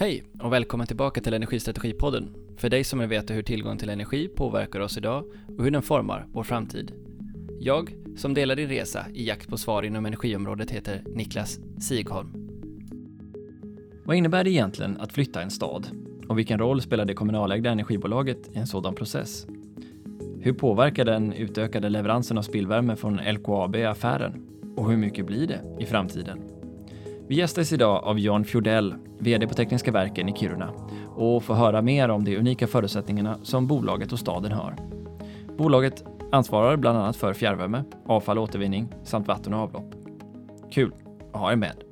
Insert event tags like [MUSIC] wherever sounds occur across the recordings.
Hej och välkommen tillbaka till Energistrategipodden. För dig som vill veta hur tillgång till energi påverkar oss idag och hur den formar vår framtid. Jag, som delar din resa i jakt på svar inom energiområdet, heter Niklas Sigholm. Vad innebär det egentligen att flytta en stad? Och vilken roll spelar det kommunalägda energibolaget i en sådan process? Hur påverkar den utökade leveransen av spillvärme från LKAB affären? Och hur mycket blir det i framtiden? Vi gästas idag av Jan Fjordell, VD på Tekniska Verken i Kiruna och får höra mer om de unika förutsättningarna som bolaget och staden har. Bolaget ansvarar bland annat för fjärrvärme, avfall och återvinning samt vatten och avlopp. Kul att ha er med.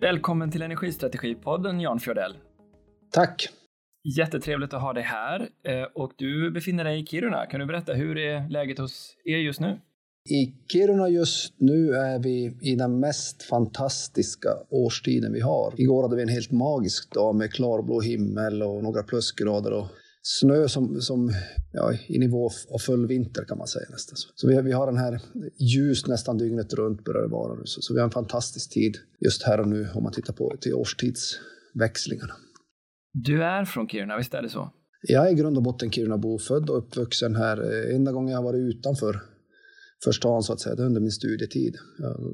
Välkommen till Energistrategipodden Jan Fjordell. Tack. Jättetrevligt att ha dig här eh, och du befinner dig i Kiruna. Kan du berätta, hur är läget hos er just nu? I Kiruna just nu är vi i den mest fantastiska årstiden vi har. Igår hade vi en helt magisk dag med klarblå himmel och några plusgrader och snö som, som ja, i nivå av full vinter kan man säga nästan. Så vi, vi har den här ljus nästan dygnet runt börjar det vara nu. Så, så vi har en fantastisk tid just här och nu om man tittar på till årstidsväxlingarna. Du är från Kiruna, visst är det så? Jag är i grund och botten Kirunabo, född och uppvuxen här. Enda gången jag har varit utanför för stan så att säga, det under min studietid.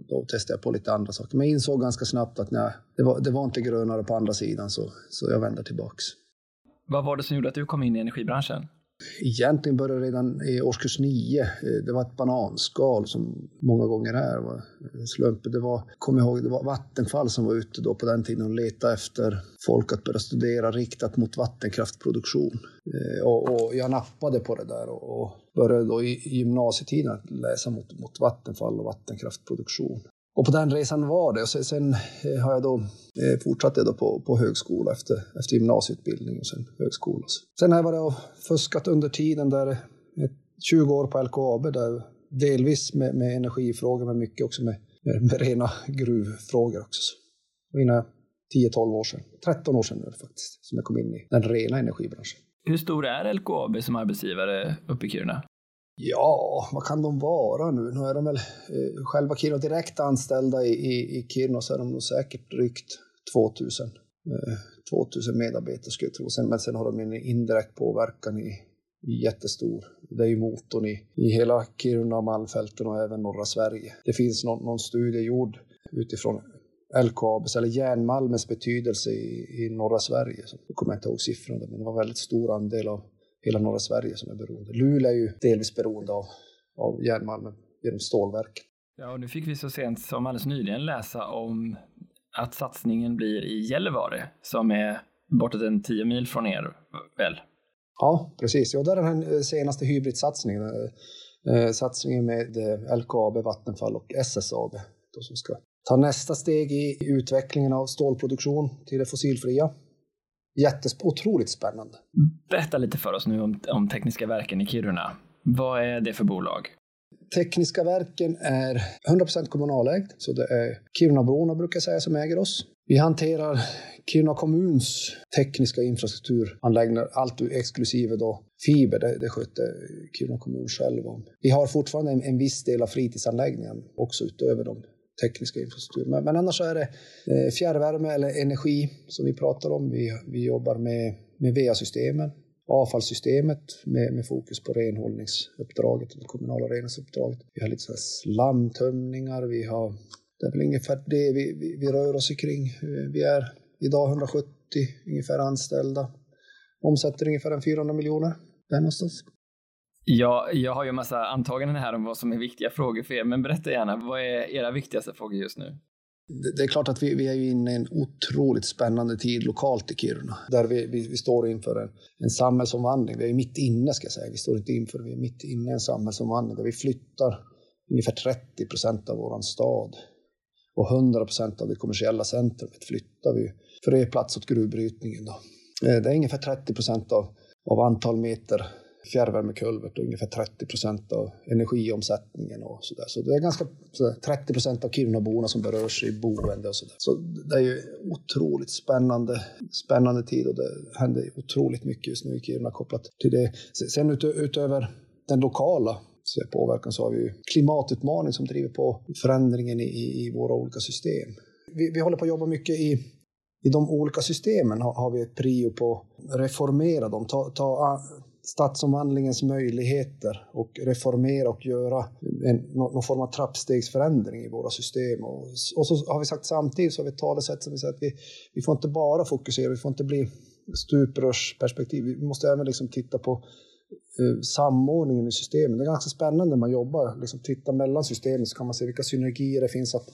Då testade jag på lite andra saker. Men jag insåg ganska snabbt att nej, det, var, det var inte grönare på andra sidan så, så jag vände tillbaks. Vad var det som gjorde att du kom in i energibranschen? Egentligen började redan i årskurs nio. Det var ett bananskal som många gånger är. var slumpen. Det var, kom jag ihåg, det var Vattenfall som var ute då på den tiden och letade efter folk att börja studera riktat mot vattenkraftproduktion. Eh, och, och jag nappade på det där och, och började då i gymnasietiden att läsa mot, mot Vattenfall och vattenkraftproduktion. Och på den resan var det. Och sen, sen eh, har jag då, eh, fortsatt då på, på högskola efter, efter gymnasieutbildning och sen högskola. Sen har jag varit och fuskat under tiden där, ett, 20 år på LKAB, där delvis med, med energifrågor men mycket också med, med, med rena gruvfrågor också. Så innan 10-12 år sedan, 13 år sedan nu faktiskt, som jag kom in i den rena energibranschen. Hur stor är LKAB som arbetsgivare uppe i Kiruna? Ja, vad kan de vara nu? Nu är de väl eh, själva Kiruna direkt anställda i, i, i Kiruna så är de nog säkert drygt 2000. Eh, 2000 medarbetare skulle jag tro. Sen, men sen har de en indirekt påverkan i, i jättestor. Det är ju motorn i, i hela Kiruna, Malmfälten och även norra Sverige. Det finns någon, någon studie gjord utifrån LKABs eller järnmalmens betydelse i, i norra Sverige. Så jag kommer inte ihåg siffrorna, men det var en väldigt stor andel av hela norra Sverige som är beroende. Luleå är ju delvis beroende av, av järnmalmen genom stålverken. Ja, och nu fick vi så sent som alldeles nyligen läsa om att satsningen blir i Gällivare som är bortåt en 10 mil från er, väl? Ja, precis. Ja, där är den senaste hybridsatsningen. Eh, satsningen med eh, LKAB, Vattenfall och SSAB då som ska ta nästa steg i utvecklingen av stålproduktion till det fossilfria. Jättes otroligt spännande. Berätta lite för oss nu om, om Tekniska verken i Kiruna. Vad är det för bolag? Tekniska verken är 100% kommunalägt, så det är Kirunaborna brukar jag säga som äger oss. Vi hanterar Kiruna kommuns tekniska infrastrukturanläggningar, allt exklusive då fiber, det, det sköter Kiruna kommun själv om. Vi har fortfarande en, en viss del av fritidsanläggningen också utöver de tekniska infrastruktur. Men, men annars är det eh, fjärrvärme eller energi som vi pratar om. Vi, vi jobbar med, med VA-systemen, avfallssystemet med, med fokus på renhållningsuppdraget, det kommunala reningsuppdraget. Vi har lite så slamtömningar, vi har, det är väl ungefär det vi, vi, vi rör oss kring. Eh, vi är idag 170 ungefär anställda, omsätter ungefär 400 miljoner där någonstans. Ja, jag har ju en massa antaganden här om vad som är viktiga frågor för er, men berätta gärna, vad är era viktigaste frågor just nu? Det är klart att vi, vi är inne i en otroligt spännande tid lokalt i Kiruna, där vi, vi, vi står inför en, en samhällsomvandling. Vi är mitt inne, ska jag säga. Vi står inte inför, vi är mitt inne i en samhällsomvandling där vi flyttar ungefär 30 procent av vår stad och 100 procent av det kommersiella centrumet flyttar vi för att ge plats åt gruvbrytningen. Då. Eh, det är ungefär 30 procent av, av antal meter fjärrvärmekulvert och ungefär 30 procent av energiomsättningen och så där. Så det är ganska så 30 procent av Kirunaborna som berörs i boende och så där. Så det är ju otroligt spännande, spännande tid och det händer otroligt mycket just nu i Kiruna kopplat till det. Sen utöver den lokala påverkan så har vi ju klimatutmaning som driver på förändringen i, i våra olika system. Vi, vi håller på att jobba mycket i i de olika systemen har, har vi ett prio på att reformera dem, ta, ta stadsomvandlingens möjligheter och reformera och göra en, någon form av trappstegsförändring i våra system. Och, och så har vi sagt samtidigt, så har vi ett talesätt som vi säger att vi, vi får inte bara fokusera, vi får inte bli stuprörsperspektiv. Vi måste även liksom titta på eh, samordningen i systemen. Det är ganska spännande när man jobbar, liksom titta mellan systemen så kan man se vilka synergier det finns att,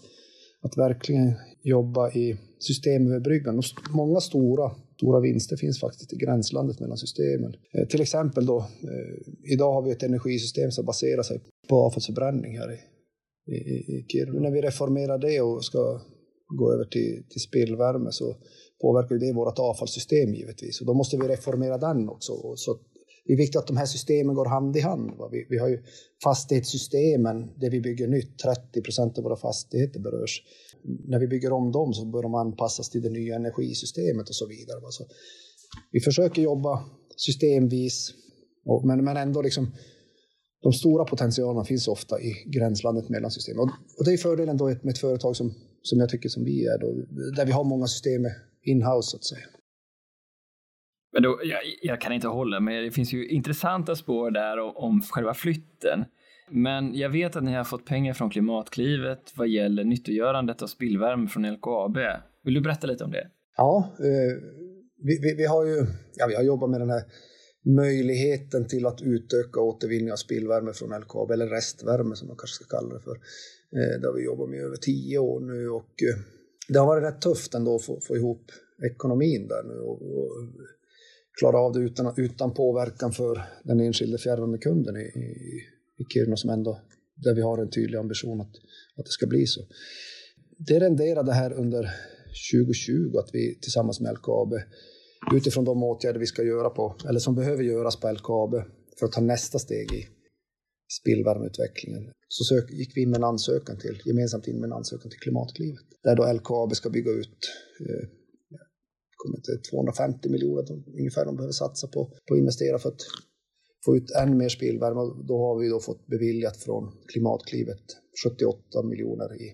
att verkligen jobba i systemöverbryggande. Många stora stora vinster finns faktiskt i gränslandet mellan systemen. Eh, till exempel då, eh, idag har vi ett energisystem som baserar sig på avfallsförbränning här i, i, i Kiruna. När vi reformerar det och ska gå över till, till spillvärme så påverkar det vårt avfallssystem givetvis. Och då måste vi reformera den också. Så det är viktigt att de här systemen går hand i hand. Vi, vi har ju fastighetssystemen där vi bygger nytt. 30 procent av våra fastigheter berörs. När vi bygger om dem så bör de anpassas till det nya energisystemet och så vidare. Så vi försöker jobba systemvis, men, men ändå liksom de stora potentialerna finns ofta i gränslandet mellan systemen. Och, och det är fördelen då med ett företag som, som jag tycker som vi är, då, där vi har många system in-house så att säga. Men då, jag, jag, kan inte hålla med. Det finns ju intressanta spår där om, om själva flytten. Men jag vet att ni har fått pengar från Klimatklivet vad gäller nyttiggörandet av spillvärme från LKAB. Vill du berätta lite om det? Ja, eh, vi, vi, vi, har ju ja, vi har jobbat med den här möjligheten till att utöka återvinning av spillvärme från LKAB, eller restvärme som man kanske ska kalla det för. Eh, det har vi jobbat med i över tio år nu och eh, det har varit rätt tufft ändå att få, få ihop ekonomin där nu och, och klara av det utan, utan påverkan för den enskilde fjärrvärmekunden i, i, i Kiruna som ändå, där vi har en tydlig ambition att, att det ska bli så. Det renderade här under 2020 att vi tillsammans med LKAB utifrån de åtgärder vi ska göra på, eller som behöver göras på LKAB för att ta nästa steg i spillvärmeutvecklingen, så sök, gick vi in med en ansökan till, gemensamt in med en ansökan till Klimatklivet, där då LKAB ska bygga ut eh, kommer inte 250 miljoner ungefär de behöver satsa på, på att investera för att få ut ännu mer spillvärme. Då har vi då fått beviljat från Klimatklivet 78 miljoner i,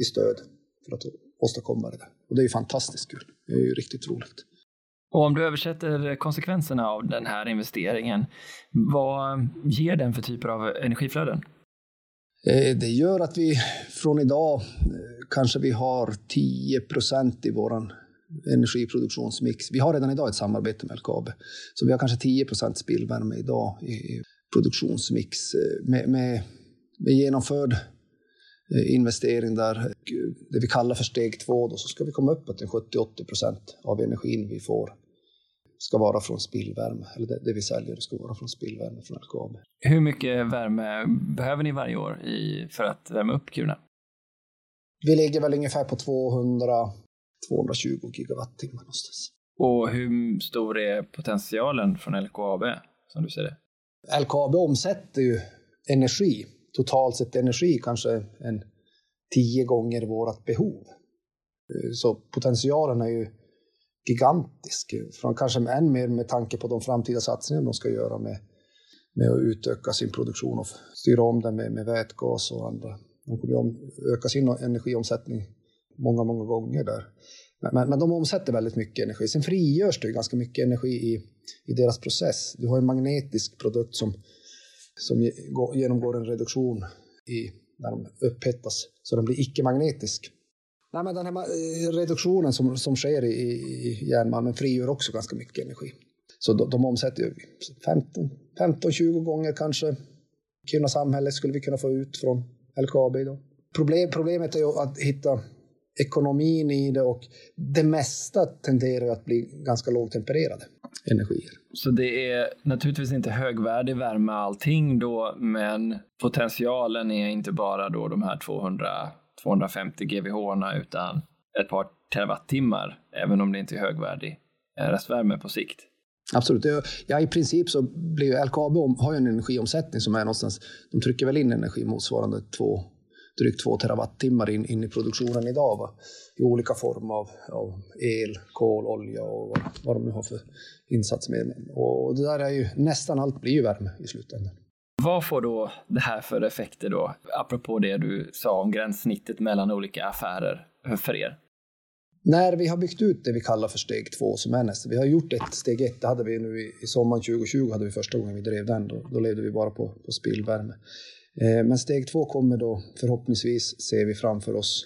i stöd för att åstadkomma det där. Och det är ju fantastiskt kul. Det är ju riktigt roligt. Och om du översätter konsekvenserna av den här investeringen, vad ger den för typer av energiflöden? Eh, det gör att vi från idag eh, kanske vi har 10 procent i våran energiproduktionsmix. Vi har redan idag ett samarbete med LKAB, så vi har kanske 10% spillvärme idag i produktionsmix med, med, med genomförd eh, investering där, det vi kallar för steg två, då, så ska vi komma upp till 70-80 procent av energin vi får ska vara från spillvärme, eller det, det vi säljer ska vara från spillvärme från LKAB. Hur mycket värme behöver ni varje år i, för att värma upp Kiruna? Vi ligger väl ungefär på 200 220 gigawattimmar någonstans. Och hur stor är potentialen från LKAB som du ser det? LKAB omsätter ju energi, totalt sett energi kanske en tio gånger vårt behov. Så potentialen är ju gigantisk, från kanske än mer med tanke på de framtida satsningar de ska göra med, med att utöka sin produktion och styra om den med, med vätgas och andra. De kommer att öka sin energiomsättning många, många gånger där. Men, men de omsätter väldigt mycket energi. Sen frigörs det ganska mycket energi i, i deras process. Du har en magnetisk produkt som, som genomgår en reduktion i, när de upphettas, så den blir icke-magnetisk. Nej, men den här eh, reduktionen som, som sker i, i järnmalmen frigör också ganska mycket energi. Så de, de omsätter 15-20 gånger kanske Kiruna samhälle skulle vi kunna få ut från LKAB Då. Problem, problemet är ju att hitta ekonomin i det och det mesta tenderar att bli ganska lågtempererade energier. Så det är naturligtvis inte högvärdig värme allting då, men potentialen är inte bara då de här 200, 250 GWh utan ett par terawattimmar, även om det inte är högvärdig restvärme på sikt. Absolut. Ja, I princip så blir LKAB har ju en energiomsättning som är någonstans, de trycker väl in energi motsvarande två drygt två terawattimmar in, in i produktionen idag. Va? I olika former av, av, el, kol, olja och vad, vad de nu har för insatsmedel. Och det där är ju, nästan allt blir ju värme i slutändan. Vad får då det här för effekter då, apropå det du sa om gränssnittet mellan olika affärer för er? När vi har byggt ut det vi kallar för steg två, som är nästa, vi har gjort ett steg ett, det hade vi nu i, i sommaren 2020, hade vi första gången vi drev den, då, då levde vi bara på, på spillvärme. Eh, men steg två kommer då förhoppningsvis, ser vi framför oss,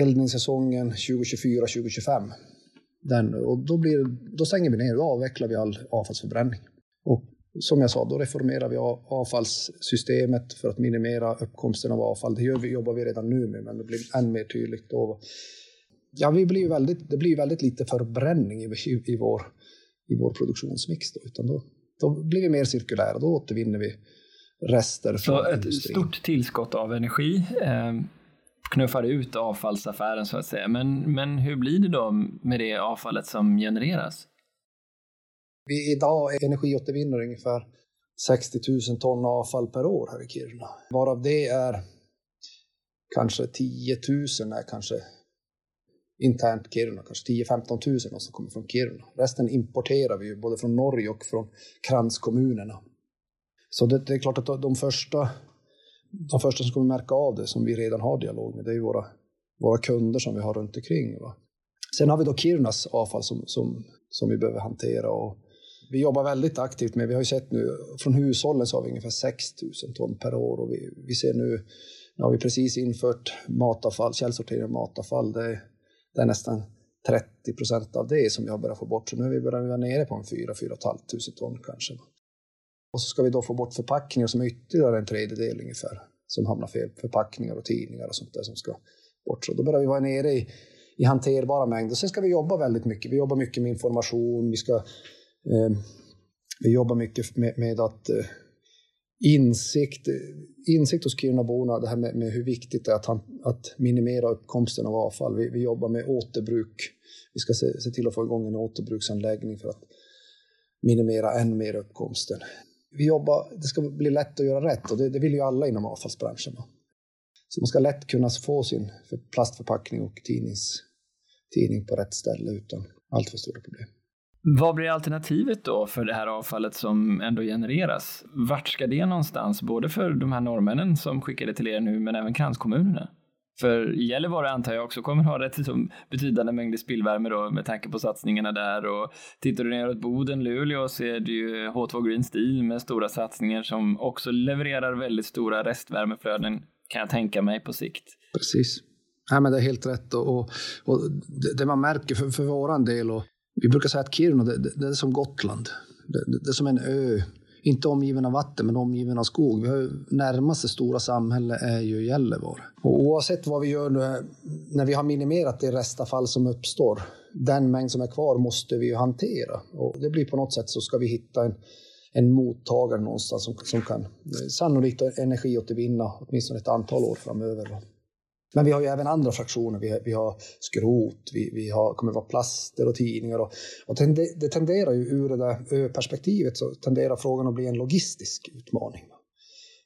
eldningssäsongen 2024-2025. Den, och då, blir, då stänger vi ner, då avvecklar vi all avfallsförbränning. Och som jag sa, då reformerar vi avfallssystemet för att minimera uppkomsten av avfall. Det gör vi, jobbar vi redan nu med, men det blir än mer tydligt då. Ja, vi blir väldigt, det blir väldigt lite förbränning i, i, i vår, i vår produktionsmix. Då, utan då, då blir vi mer cirkulära, då återvinner vi rester från Så ett industrin. stort tillskott av energi eh, knuffar ut avfallsaffären så att säga. Men, men hur blir det då med det avfallet som genereras? Vi idag energiåtervinner ungefär 60 000 ton avfall per år här i Kiruna. Varav det är kanske 10 000 är kanske internt Kiruna, kanske 10-15 000 som kommer från Kiruna. Resten importerar vi ju både från Norge och från kranskommunerna. Så det, det, är klart att de första, de första som kommer märka av det, som vi redan har dialog med, det är ju våra, våra kunder som vi har runt omkring. Va? Sen har vi då Kirunas avfall som, som, som vi behöver hantera. Och vi jobbar väldigt aktivt med, vi har ju sett nu, från hushållen så har vi ungefär 6 000 ton per år och vi, vi ser nu, nu har vi precis infört matavfall, källsortering av matavfall. Det, det är nästan 30 procent av det som vi har börjat få bort. Så nu är vi börjat vara nere på en 4 4 500 ton kanske. Och så ska vi då få bort förpackningar som är ytterligare en tredjedel ungefär, som hamnar fel. Förpackningar och tidningar och sånt där som ska bort. Så då börjar vi vara nere i, i hanterbara mängder. Sen ska vi jobba väldigt mycket. Vi jobbar mycket med information, vi ska eh, vi jobbar mycket med, med att eh, insikt, insikt hos Kirunaborna, det här med, med, hur viktigt det är att, han, att minimera uppkomsten av avfall. Vi, vi jobbar med återbruk. Vi ska se, se, till att få igång en återbruksanläggning för att minimera än mer uppkomsten. Vi jobbar, det ska bli lätt att göra rätt och det, det vill ju alla inom avfallsbranschen. Så man ska lätt kunna få sin plastförpackning och tidnings, tidning på rätt ställe utan alltför stora problem. Vad blir alternativet då för det här avfallet som ändå genereras? Vart ska det någonstans? Både för de här norrmännen som skickade till er nu, men även kranskommunerna. För Gällivare antar jag också kommer ha rätt liksom, betydande mängder spillvärme då med tanke på satsningarna där. Och tittar du neråt Boden, Luleå så är det ju H2 Green Steel med stora satsningar som också levererar väldigt stora restvärmeflöden kan jag tänka mig på sikt. Precis. Ja, men det är helt rätt. Och, och, och det, det, man märker för, för våran del och vi brukar säga att Kiruna det, det, det är som Gotland. Det, det, är som en ö. Inte omgiven av vatten, men omgiven av skog. Vi har närmaste stora samhälle är ju Gällivare. Och oavsett vad vi gör nu, när vi har minimerat det restavfall som uppstår, den mängd som är kvar måste vi ju hantera. Och det blir på något sätt så ska vi hitta en, en mottagare någonstans som, som kan sannolikt energiåtervinna åtminstone ett antal år framöver. Men vi har ju även andra fraktioner. Vi har, vi har skrot, vi, vi har, kommer vara plaster och tidningar. Och, och det, det tenderar ju ur det där perspektivet så tenderar frågan att bli en logistisk utmaning.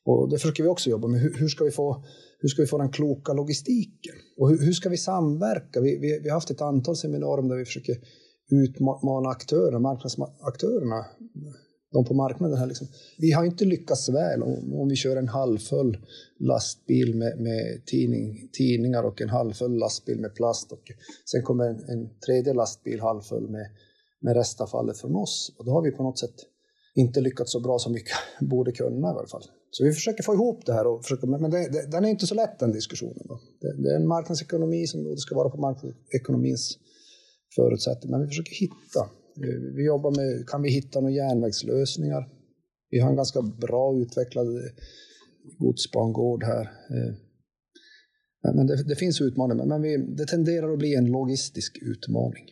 Och det försöker vi också jobba med. Hur, hur, ska, vi få, hur ska vi få den kloka logistiken? Och hur, hur ska vi samverka? Vi, vi, vi har haft ett antal seminarium där vi försöker utmana aktörerna, marknadsaktörerna de på marknaden. Här liksom. Vi har inte lyckats väl om, om vi kör en halvfull lastbil med, med tidning, tidningar och en halvfull lastbil med plast och sen kommer en, en tredje lastbil halvfull med, med restavfallet från oss. Och då har vi på något sätt inte lyckats så bra som vi [LAUGHS] borde kunna i alla fall. Så vi försöker få ihop det här, och försöker. men det, det, den är inte så lätt den diskussionen. Det, det, är en marknadsekonomi som det ska vara på marknadsekonomins förutsättningar, men vi försöker hitta Eh, vi jobbar med, kan vi hitta några järnvägslösningar? Vi har en ganska bra utvecklad eh, godsbangård här. Eh, men det, det finns utmaningar, men vi, det tenderar att bli en logistisk utmaning.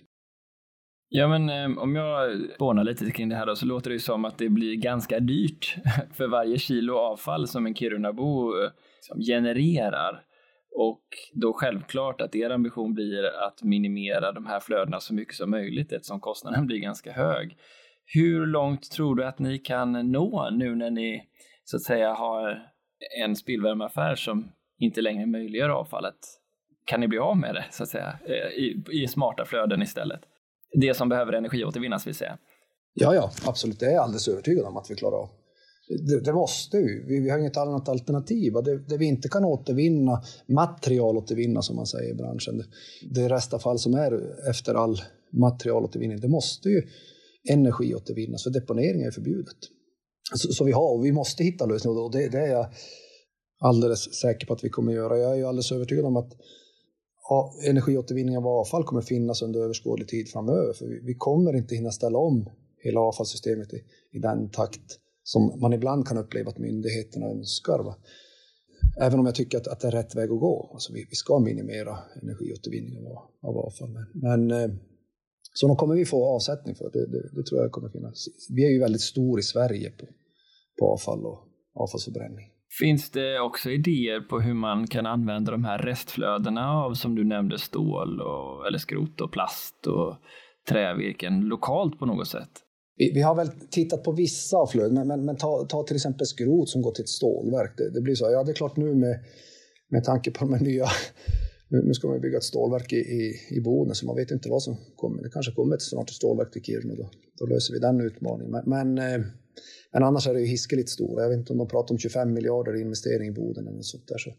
Ja, men eh, om jag spånar lite kring det här då, så låter det ju som att det blir ganska dyrt [LAUGHS] för varje kilo avfall som en Kirunabo som genererar. Och då självklart att er ambition blir att minimera de här flödena så mycket som möjligt eftersom kostnaden [LAUGHS] blir ganska hög. Hur långt tror du att ni kan nå nu när ni så att säga har en spillvärmeaffär som inte längre möjliggör avfallet? Kan ni bli av med det så att säga eh, i, i smarta flöden istället? Det som behöver energiåtervinnas vill säga. Ja, ja, absolut. Det är jag alldeles övertygad om att vi klarar av. Det, det måste ju. Vi, vi, har inget annat alternativ. Det, det, vi inte kan återvinna, materialåtervinna som man säger i branschen, det, det restavfall som är efter all materialåtervinning, det måste ju energiåtervinnas, för deponering är förbjudet. Så, så, vi har, och vi måste hitta lösningar och det, det, är jag alldeles säker på att vi kommer göra. Jag är ju alldeles övertygad om att ja, energiåtervinning av avfall kommer finnas under överskådlig tid framöver, för vi, vi kommer inte hinna ställa om hela avfallssystemet i, i den takt som man ibland kan uppleva att myndigheterna önskar. Va? Även om jag tycker att, att det är rätt väg att gå. Alltså vi, vi ska minimera energiåtervinning av, av avfall. Men, men eh, så då kommer vi få avsättning för. Det, det, det tror jag kommer finnas. Vi är ju väldigt stor i Sverige på, på avfall och avfallsförbränning. Finns det också idéer på hur man kan använda de här restflödena av, som du nämnde, stål och, eller skrot och plast och trävirken lokalt på något sätt? Vi, vi, har väl tittat på vissa av flöden, men, men, men ta, ta, till exempel skrot som går till ett stålverk. Det, det, blir så. Ja, det är klart nu med, med tanke på de här nya... Nu ska man bygga ett stålverk i, i, i Boden, så man vet inte vad som kommer. Det kanske kommer ett snart ett stålverk till Kiruna, då, då löser vi den utmaningen. Men, men, eh, men annars är det ju hiskeligt stora. Jag vet inte om de pratar om 25 miljarder i investering i Boden eller något sånt där. Så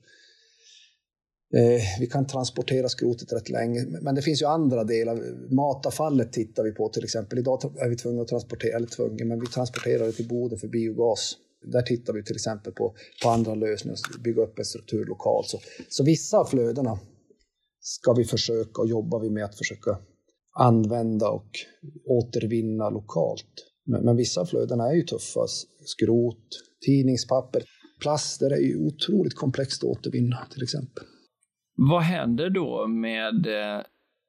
Eh, vi kan transportera skrotet rätt länge, men det finns ju andra delar. Matavfallet tittar vi på till exempel. Idag är vi tvungna att transportera, eller tvungna, men vi transporterar det till Boden för biogas. Där tittar vi till exempel på, på andra lösningar, bygga upp en struktur lokalt. Så, så vissa av flödena ska vi försöka och jobbar vi med att försöka använda och återvinna lokalt. Men, men vissa flöden är ju tuffa. Skrot, tidningspapper, plaster är ju otroligt komplext att återvinna till exempel. Vad händer då med eh,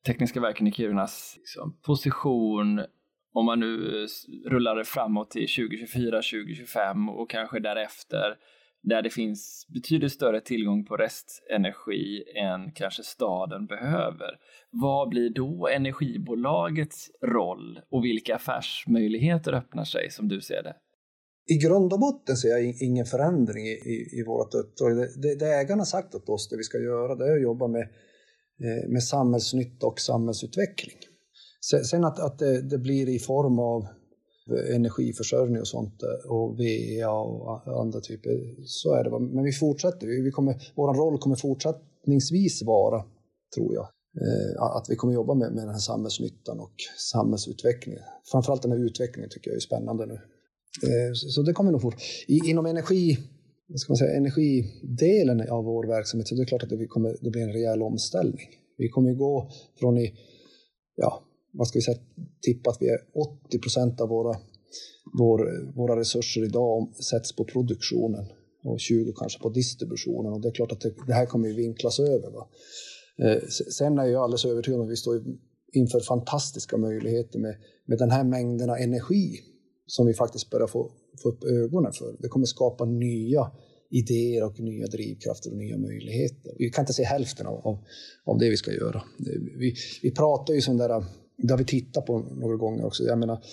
Tekniska verken i Kirunas liksom, position om man nu eh, rullar det framåt till 2024, 2025 och kanske därefter där det finns betydligt större tillgång på restenergi än kanske staden behöver. Vad blir då energibolagets roll och vilka affärsmöjligheter öppnar sig som du ser det? I grund och botten ser jag ingen förändring i, i, i vårt uppdrag. Det, det, det ägarna sagt åt oss, det vi ska göra, det är att jobba med, eh, med samhällsnytta och samhällsutveckling. Sen att, att det, det, blir i form av eh, energiförsörjning och sånt eh, och VA och andra typer, så är det. Men vi fortsätter, vi kommer, vår roll kommer fortsättningsvis vara, tror jag, att vi kommer jobba med, med den här samhällsnyttan och samhällsutvecklingen. Framförallt den här utvecklingen tycker jag är spännande nu. Eh, så det kommer nog fort. Inom energi, ska man säga, energidelen av vår verksamhet så det är klart att det, kommer, det blir en rejäl omställning. Vi kommer ju gå från i, ja, vad ska vi säga, tippa att vi är 80 procent av våra, vår, våra resurser idag sätts på produktionen och 20 kanske på distributionen och det är klart att det, det här kommer ju vinklas över. Va? Eh, sen är jag alldeles övertygad om att vi står inför fantastiska möjligheter med, med den här mängden av energi som vi faktiskt börjar få, få upp ögonen för. Det kommer skapa nya idéer och nya drivkrafter och nya möjligheter. Vi kan inte se hälften av, av, av det vi ska göra. Vi, vi pratar ju sådana där, det har vi tittat på några gånger också. Jag menar,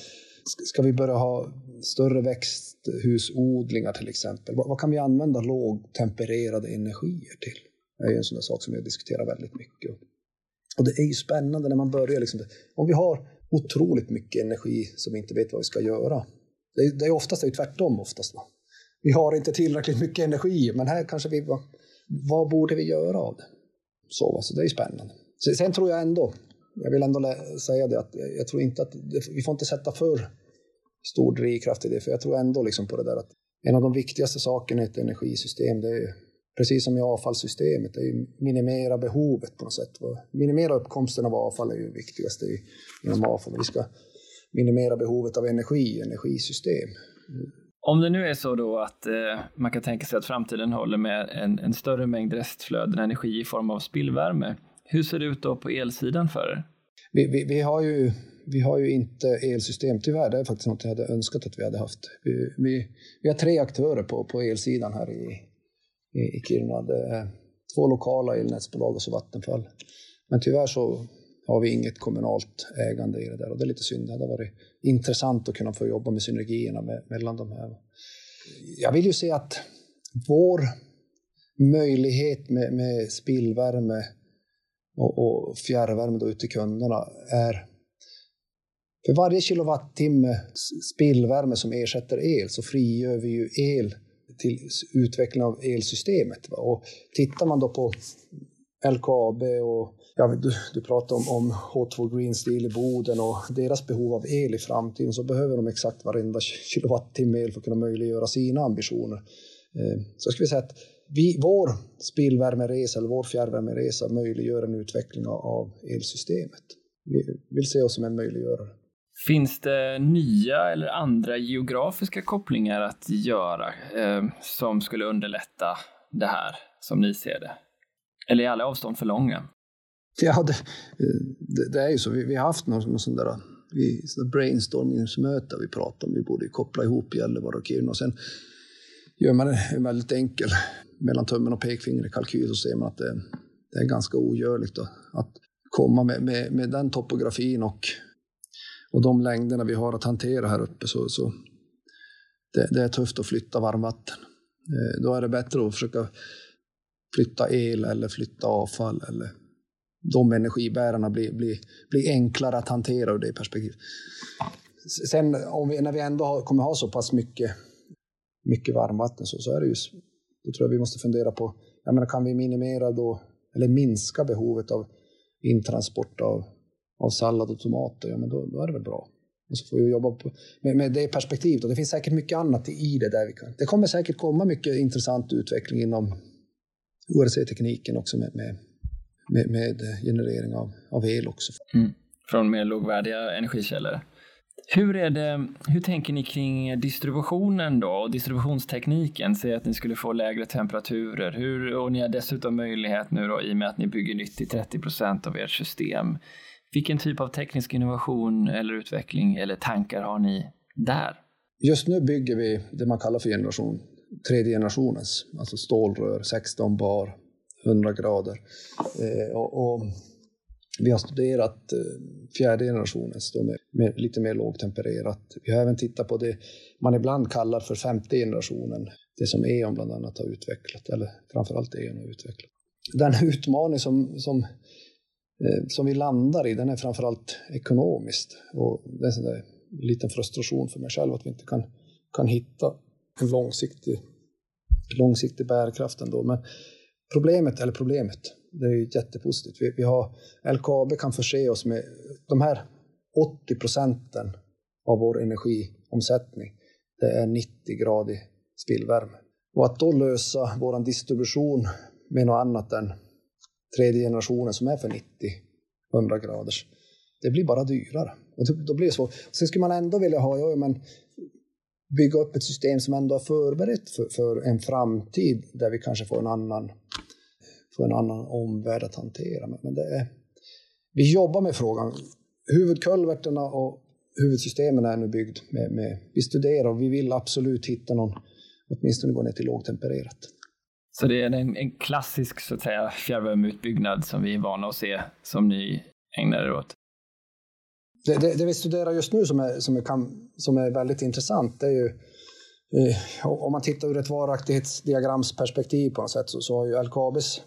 ska vi börja ha större växthusodlingar till exempel? Vad, vad kan vi använda lågtempererade energier till? Det är en sån där sak som jag diskuterar väldigt mycket. Och det är ju spännande när man börjar. Liksom, om vi har otroligt mycket energi som vi inte vet vad vi ska göra. Det är, det är oftast det är tvärtom oftast. Va? Vi har inte tillräckligt mycket energi, men här kanske vi... Va, vad borde vi göra av det? Så, så det är spännande. Sen tror jag ändå, jag vill ändå säga det, att jag tror inte att vi får inte sätta för stor drivkraft i det, för jag tror ändå liksom på det där att en av de viktigaste sakerna i ett energisystem, det är precis som i avfallssystemet, är minimera behovet på något sätt. Minimera uppkomsten av avfall är ju det viktigaste inom avfall. Vi ska minimera behovet av energi, energisystem. Om det nu är så då att eh, man kan tänka sig att framtiden håller med en, en större mängd restflöden energi i form av spillvärme, hur ser det ut då på elsidan för er? Vi, vi, vi, har ju, vi har ju inte elsystem, tyvärr. Det är faktiskt något jag hade önskat att vi hade haft. Vi, vi, vi har tre aktörer på, på elsidan här i, i, Kiruna. Det är två lokala elnätsbolag och så Vattenfall. Men tyvärr så har vi inget kommunalt ägande i det där och det är lite synd. Det hade varit intressant att kunna få jobba med synergierna med, mellan de här. Jag vill ju se att vår möjlighet med, med spillvärme och, och fjärrvärme då ut till kunderna är för varje kilowattimme spillvärme som ersätter el så frigör vi ju el till utveckling av elsystemet. Och tittar man då på LKAB och ja, du, du pratar om, om H2 Green Steel i Boden och deras behov av el i framtiden så behöver de exakt varenda kilowattimme el för att kunna möjliggöra sina ambitioner. Eh, så jag skulle säga att vi, vår spillvärmeresa eller vår fjärrvärmeresa möjliggör en utveckling av elsystemet. Vi vill se oss som en möjliggörare. Finns det nya eller andra geografiska kopplingar att göra eh, som skulle underlätta det här, som ni ser det? Eller är alla avstånd för långa? Ja, det, det, det är ju så. Vi, vi har haft någon, någon sån där vi, brainstormingsmöte vi pratar om. Vi borde koppla ihop Gällivare och Kiruna. Och sen gör man en väldigt enkel mellan tummen och pekfingret kalkyl så ser man att det, det är ganska ogörligt då, att komma med, med, med den topografin och, och de längderna vi har att hantera här uppe. Så, så det, det är tufft att flytta varmvatten. Eh, då är det bättre att försöka flytta el eller flytta avfall eller de energibärarna blir, blir, blir enklare att hantera ur det perspektivet. Sen om vi, när vi ändå har, kommer ha så pass mycket, mycket varmvatten så, så är det ju, då tror jag vi måste fundera på, jag menar, kan vi minimera då, eller minska behovet av intransport av, av sallad och tomater, ja men då, då är det väl bra. Och så får vi jobba på, med, med det perspektivet. Och det finns säkert mycket annat i det där vi kan. Det kommer säkert komma mycket intressant utveckling inom ORC-tekniken också med, med, med, med, generering av, av el också. Mm. Från mer lågvärdiga energikällor. Hur, är det, hur tänker ni kring distributionen då och distributionstekniken? Säg att ni skulle få lägre temperaturer hur, och ni har dessutom möjlighet nu då i och med att ni bygger nytt i 30 procent av ert system. Vilken typ av teknisk innovation eller utveckling eller tankar har ni där? Just nu bygger vi det man kallar för generation tredje generationens, alltså stålrör, 16 bar, 100 grader. Eh, och, och, vi har studerat eh, fjärde generationens då med, med, lite mer lågtempererat. Vi har även tittat på det man ibland kallar för femte generationen, det som E.ON bland annat har utvecklat, eller framförallt E.ON har utvecklat. Den utmaning som, som, Eh, som vi landar i, den är framförallt ekonomiskt. Och det är en där liten frustration för mig själv att vi inte kan, kan hitta en långsiktig, långsiktig bärkraft ändå. Men problemet, eller problemet, det är ju jättepositivt. Vi, vi har, LKAB kan förse oss med de här 80 procenten av vår energiomsättning. Det är 90-gradig spillvärme. Och att då lösa vår distribution med något annat än tredje generationen som är för 90-100 graders, det blir bara dyrare. Och då, blir det svårt. Sen skulle man ändå vilja ha, ja, men bygga upp ett system som ändå är förberett för, för en framtid där vi kanske får en annan, får en annan omvärld att hantera. Men det är, vi jobbar med frågan. Huvudkulverterna och huvudsystemen är nu byggd med, med, vi studerar och vi vill absolut hitta någon, åtminstone gå ner till lågtempererat. Så det är en, en klassisk så att säga fjärrvärmeutbyggnad som vi är vana att se som ni ägnar er åt? det, det, det, vi studerar just nu som är, som, är, som är väldigt intressant, det är ju eh, om man tittar ur ett varaktighetsdiagramsperspektiv på något sätt så, så har ju LKABs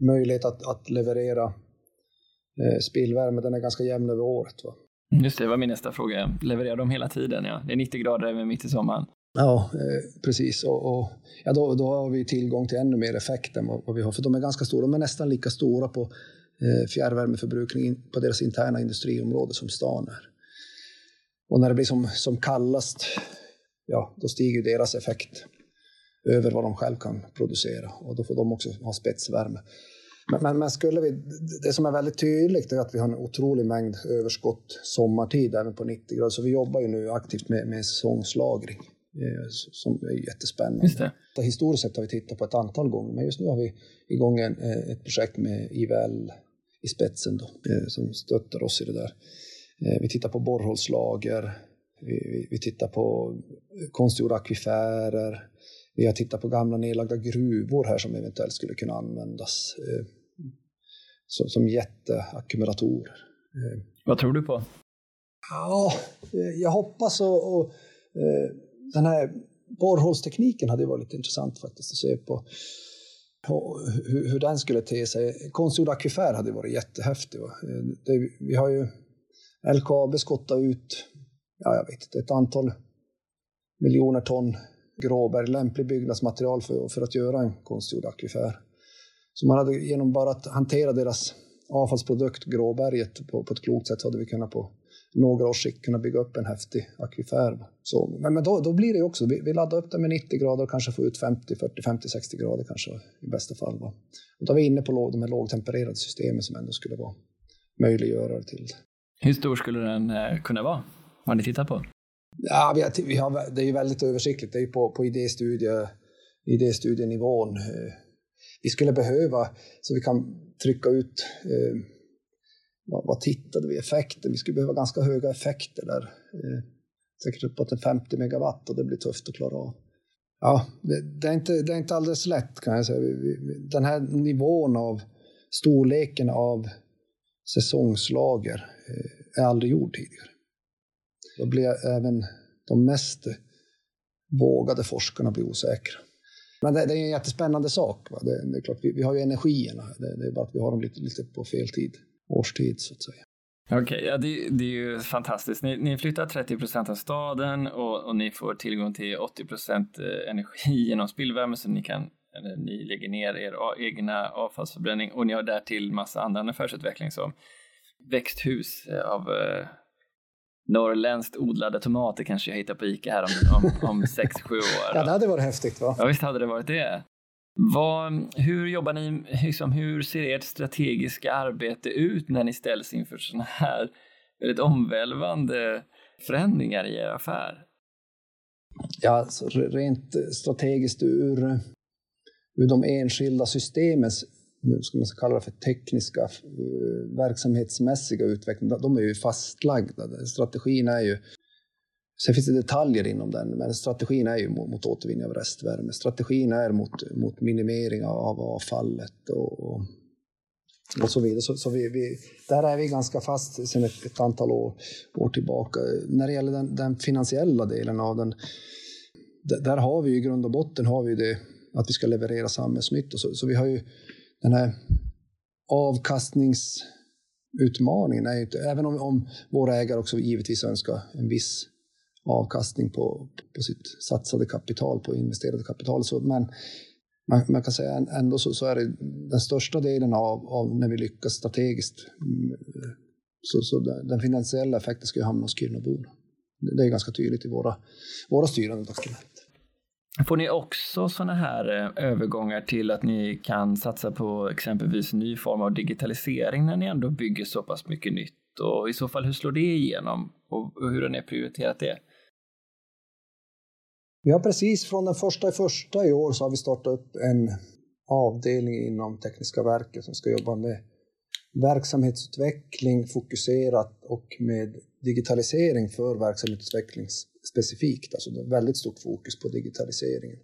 möjlighet att, att leverera eh, spillvärme, den är ganska jämn över året. Va? Just det, det var min nästa fråga. Levererar de hela tiden? Ja. Det är 90 grader även mitt i sommaren. Ja, eh, precis. Och, och, ja, då, då har vi tillgång till ännu mer effekt än vad, vad vi har, för de är ganska stora. De är nästan lika stora på Eh, fjärrvärmeförbrukning på deras interna industriområde som stan är. Och när det blir som, som kallast, ja, då stiger deras effekt över vad de själv kan producera och då får de också ha spetsvärme. Men, men, men, skulle vi, det som är väldigt tydligt är att vi har en otrolig mängd överskott sommartid även på 90 grader. Så vi jobbar ju nu aktivt med, med säsongslagring som är jättespännande. Historiskt sett har vi tittat på ett antal gånger, men just nu har vi igång en, eh, ett projekt med IVL i spetsen då, eh, som stöttar oss i det där. Eh, vi tittar på borrhålslager, vi, vi tittar på konstgjorda akvifärer, vi har tittat på gamla nedlagda gruvor här som eventuellt skulle kunna användas eh, som, som jätteackumulatorer. Vad tror du på? Ja, jag hoppas och, och den här borrhålstekniken hade varit intressant faktiskt att se på hur, hur den skulle te sig. Konstgjord akvifer hade varit jättehäftig. Det, vi har ju LKAB skottat ut, ja, jag vet inte, ett antal miljoner ton gråberg, lämplig byggnadsmaterial för, för att göra en konstgjord akvifer. Så man hade genom bara att hantera deras avfallsprodukt, gråberget, på, på ett klokt sätt så hade vi kunnat på några års sikt kunna bygga upp en häftig akvifer. Så, men men då, då blir det också, vi, vi laddar upp den med 90 grader och kanske får ut 50, 40, 50, 60 grader kanske i bästa fall. Va? Och då är vi inne på de här lågtempererade systemen som ändå skulle vara möjliggörare till. Hur stor skulle den eh, kunna vara? Har ni tittat på? Ja, vi har, vi har, det är ju väldigt översiktligt. Det är ju på, på idéstudie, idéstudienivån. Eh, vi skulle behöva, så vi kan trycka ut eh, vad, vad tittade vi? Effekter. Vi skulle behöva ganska höga effekter där. Eh, säkert uppåt 50 megawatt och det blir tufft att klara av. Ja, det, det, är inte, det är inte alldeles lätt kan jag säga. Vi, vi, den här nivån av storleken av säsongslager eh, är aldrig gjord tidigare. Då blir även de mest vågade forskarna blir osäkra. Men det, det, är en jättespännande sak. Det, det, är klart, vi, vi har ju energierna. Det, det, är bara att vi har dem lite, lite på fel tid årstid så att säga. Okej, okay, ja, det, det, är ju fantastiskt. Ni, ni flyttar 30 procent av staden och, och, ni får tillgång till 80 procent eh, energi genom spillvärme så ni kan eller ni lägger ner er egna avfallsförbränning och ni har därtill massa annan affärsutveckling som växthus eh, av eh, norrländskt odlade tomater kanske jag hittar på Ica här om, om, om 6-7 år. ja, det hade varit häftigt va? Ja, visst hade det varit det. Vad, hur jobbar ni, liksom, hur ser ert strategiska arbete ut när ni ställs inför sådana här väldigt omvälvande förändringar i er affär? Ja, alltså, rent strategiskt ur, ur de enskilda systemens ska man kalla det för tekniska, eh, verksamhetsmässiga utveckling, de är ju fastlagda. Strategin är ju Sen finns det detaljer inom den, men strategin är ju mot, mot återvinning av restvärme. Strategin är mot, mot minimering av avfallet och, och, och så vidare. Så, så vi, vi, där är vi ganska fast sedan ett, ett, antal år, år tillbaka. När det gäller den, den finansiella delen av den, där har vi i grund och botten har vi det att vi ska leverera samhällsnytta. Så, så vi har ju den här avkastningsutmaningen, är inte, även om, om våra ägare också givetvis önskar en viss avkastning på, på sitt satsade kapital, på investerade kapital. Så, men man, man kan säga ändå så, så, är det den största delen av, av när vi lyckas strategiskt. Så, så den finansiella effekten ska ju hamna hos Kirunaborna. Det är ganska tydligt i våra, våra styrande dokument. Får ni också sådana här eh, övergångar till att ni kan satsa på exempelvis ny form av digitalisering när ni ändå bygger så pass mycket nytt? Och i så fall, hur slår det igenom? Och hur har ni prioriterat det? Vi har precis från den första i första i år så har vi startat upp en avdelning inom Tekniska verket som ska jobba med verksamhetsutveckling fokuserat och med digitalisering för verksamhetsutveckling specifikt. Alltså väldigt stort fokus på digitaliseringen.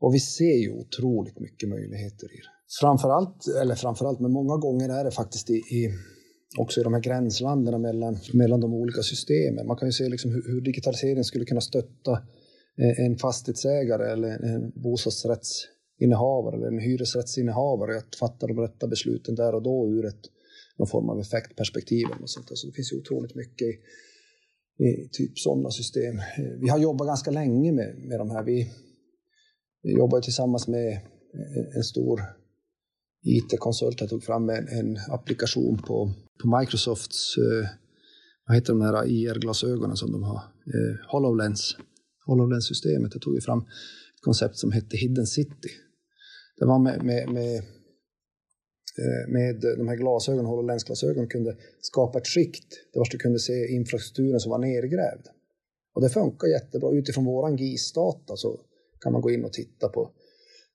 Och vi ser ju otroligt mycket möjligheter i det. Framförallt, eller framförallt, men många gånger är det faktiskt i, i också i de här gränsländerna mellan, mellan de olika systemen. Man kan ju se liksom hur, hur digitaliseringen skulle kunna stötta Eh, Eh, en fastighetsägare eller en bostadsrättsinnehavare eller en hyresrättsinnehavare att fatta de rätta besluten där och då ur ett, någon form av effektperspektiv. Och sånt. Så det finns ju otroligt mycket i, i typ sådana system. Eh, vi har jobbat ganska länge med, med de här. Vi, vi jobbar tillsammans med en stor IT-konsult Jag tog fram en, en, applikation på, på Microsofts eh, vad heter de här IR-glasögonen som de har? Eh, HoloLens. HoloLens-systemet. Jag tog ju fram ett koncept som hette Hidden City. Det var med, med, med, eh, med de här glasögonen, HoloLens-glasögonen, kunde skapa ett skikt där du kunde se infrastrukturen som var nergrävd. Och det funkar jättebra. Utifrån våran GIS-data så kan man gå in och titta på,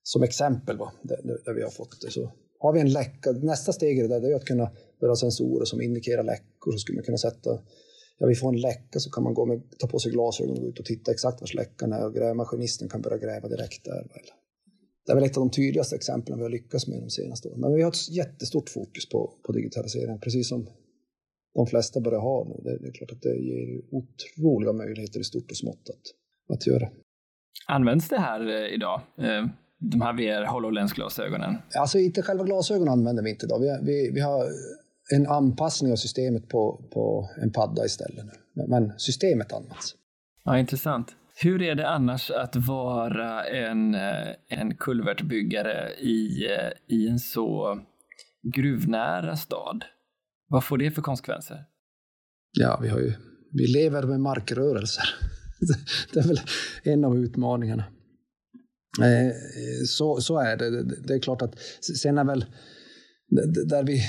som exempel, va, där, där vi har fått det. Så har vi en läcka, nästa steg i det där, är att kunna börja sensorer som indikerar läckor. Så skulle man kunna sätta ja, vi får en läcka så kan man gå med, ta på sig glasögon och gå ut och titta exakt var läckan är och grävmaskinisten kan börja gräva direkt där. Det är väl ett av de tydligaste exemplen vi har lyckats med de senaste åren. Men vi har ett jättestort fokus på, på digitalisering, precis som de flesta börjar ha nu. Det, det, är klart att det ger otroliga möjligheter i stort och smått att, att göra. Används det här eh, idag? Eh, de här VR HoloLens-glasögonen? Alltså inte själva glasögonen använder vi inte idag. Vi, vi, vi har en anpassning av systemet på, på en padda istället. Men systemet används. Ja, intressant. Hur är det annars att vara en, eh, en kulvertbyggare i, eh, i en så gruvnära stad? Vad får det för konsekvenser? Ja, vi, har ju, vi lever med markrörelser. [LAUGHS] Det är väl en av utmaningarna. Eh, så, så är det. Det är klart att sen är väl där vi